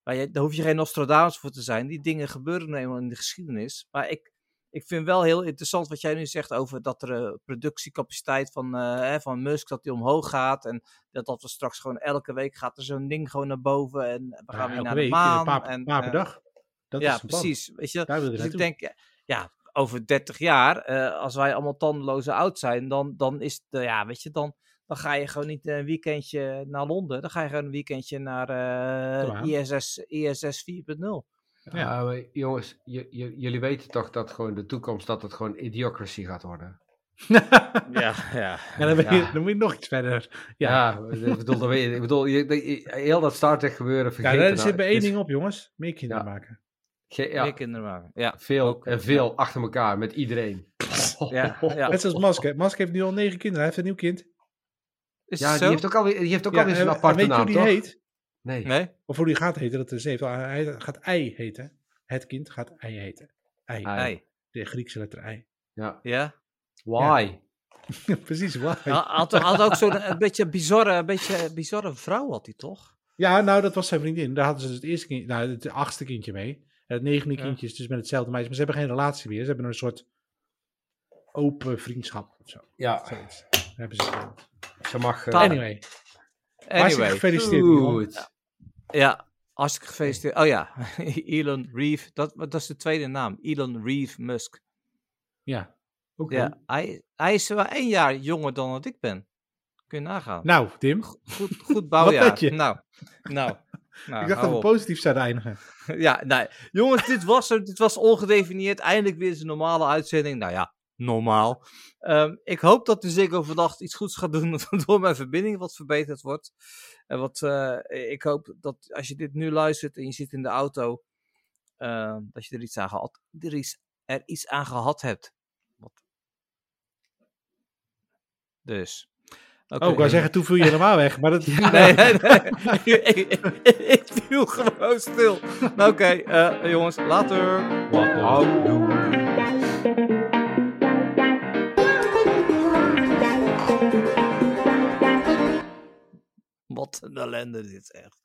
Speaker 1: maar je, daar hoef je geen Nostradamus voor te zijn. Die dingen gebeuren nou eenmaal in de geschiedenis. Maar ik, ik vind wel heel interessant wat jij nu zegt over dat er uh, productiecapaciteit van, uh, hè, van Musk, dat die omhoog gaat. En dat, dat we straks gewoon elke week gaat er zo'n ding gewoon naar boven. En we gaan
Speaker 2: Ja,
Speaker 1: weer naar
Speaker 2: week,
Speaker 1: de maan.
Speaker 2: Een paar,
Speaker 1: en,
Speaker 2: paar per
Speaker 1: eh,
Speaker 2: dag. Dat
Speaker 1: ja,
Speaker 2: is
Speaker 1: precies. Weet je,
Speaker 2: Daar wil je
Speaker 1: dus ik denk, ja, over 30 jaar, eh, als wij allemaal tandeloze oud zijn, dan, dan is het, eh, ja, weet je, dan, dan ga je gewoon niet een weekendje naar Londen. Dan ga je gewoon een weekendje naar eh
Speaker 2: maan.
Speaker 1: ISS, ISS 4.0.
Speaker 2: Ja.
Speaker 3: Ja, maar jongens, j- j- jullie weten toch dat gewoon de toekomst, dat het gewoon idiocracy gaat worden.
Speaker 1: Ja, ja.
Speaker 2: En dan, ben je,
Speaker 3: Ja.
Speaker 2: dan moet je nog iets verder. Ja,
Speaker 3: Ja, ik bedoel, dan weet je, ik bedoel je, je- heel dat Star Trek gebeuren,
Speaker 2: ja
Speaker 3: vergeet
Speaker 2: daar
Speaker 3: het
Speaker 2: zit
Speaker 3: nou.
Speaker 2: bij één ding op, jongens. Meer kinderen
Speaker 3: Ja.
Speaker 2: maken.
Speaker 3: ge- ja,
Speaker 1: Meer kinderen maken. Ja,
Speaker 3: veel
Speaker 1: ook,
Speaker 3: en
Speaker 1: ja.
Speaker 3: veel achter elkaar met iedereen.
Speaker 1: ja, ja.
Speaker 2: Net zoals Musk. hè. Musk heeft nu al negen kinderen. Hij heeft een nieuw kind.
Speaker 1: Is
Speaker 3: Ja, die heeft ook alweer, die heeft ook
Speaker 2: Ja,
Speaker 3: alweer zijn aparte
Speaker 2: weet je
Speaker 3: naam,
Speaker 2: hoe die
Speaker 3: toch?
Speaker 2: heet?
Speaker 3: Nee.
Speaker 1: Nee?
Speaker 2: Of hoe die gaat heten, dat is even. Hij gaat Ei heten. Het kind gaat Ei heten. Ei. De Griekse letter Ei.
Speaker 3: Ja.
Speaker 1: Ja?
Speaker 3: Why?
Speaker 2: Precies, waar.
Speaker 1: Hij had, had ook zo'n een beetje bizarre, een beetje bizarre vrouw, had hij toch?
Speaker 2: Ja, nou, dat was zijn vriendin. Daar hadden ze dus het eerste kind, nou, het achtste kindje mee. En het negende
Speaker 1: Ja.
Speaker 2: kindje is dus met hetzelfde meisje. Maar ze hebben geen relatie meer. Ze hebben een soort open vriendschap of zo.
Speaker 3: Ja,
Speaker 2: Zoiets. Hebben ze
Speaker 3: ze mag... eh,
Speaker 2: Anyway,
Speaker 1: Anyway,
Speaker 2: gefeliciteerd.
Speaker 3: Goed.
Speaker 1: Ja, hartstikke gefeliciteerd. Oh ja, Elon Reeve, dat, dat is de tweede naam. Elon Reeve Musk.
Speaker 2: Ja.
Speaker 3: Oké.
Speaker 1: Ja, hij, hij is wel één jaar jonger dan dat ik ben. Kun je nagaan.
Speaker 2: Nou, Tim.
Speaker 1: Goed, goed bouwjaar.
Speaker 2: had je?
Speaker 1: Nou, nou. nou
Speaker 2: ik dacht dat we
Speaker 1: op.
Speaker 2: positief zouden eindigen.
Speaker 1: Ja, nee. Jongens, dit was, er, dit was ongedefinieerd. Eindelijk weer eens een normale uitzending. Nou ja, normaal. Ehm, ik hoop dat de Ziggo vandaag iets goeds gaat doen door mijn verbinding wat verbeterd wordt. En wat, eh, ik hoop dat als je dit nu luistert en je zit in de auto, ehm, dat je er iets aan gehad, er iets, er iets aan gehad hebt. Wat... Dus. Oké.
Speaker 2: Oh, ik wou zeggen, toen viel je helemaal weg. Maar dat...
Speaker 1: Nee, nee, nee. ik, viel gewoon stil. Nou, Oké, eh, jongens, later. Wat een ellende dit echt.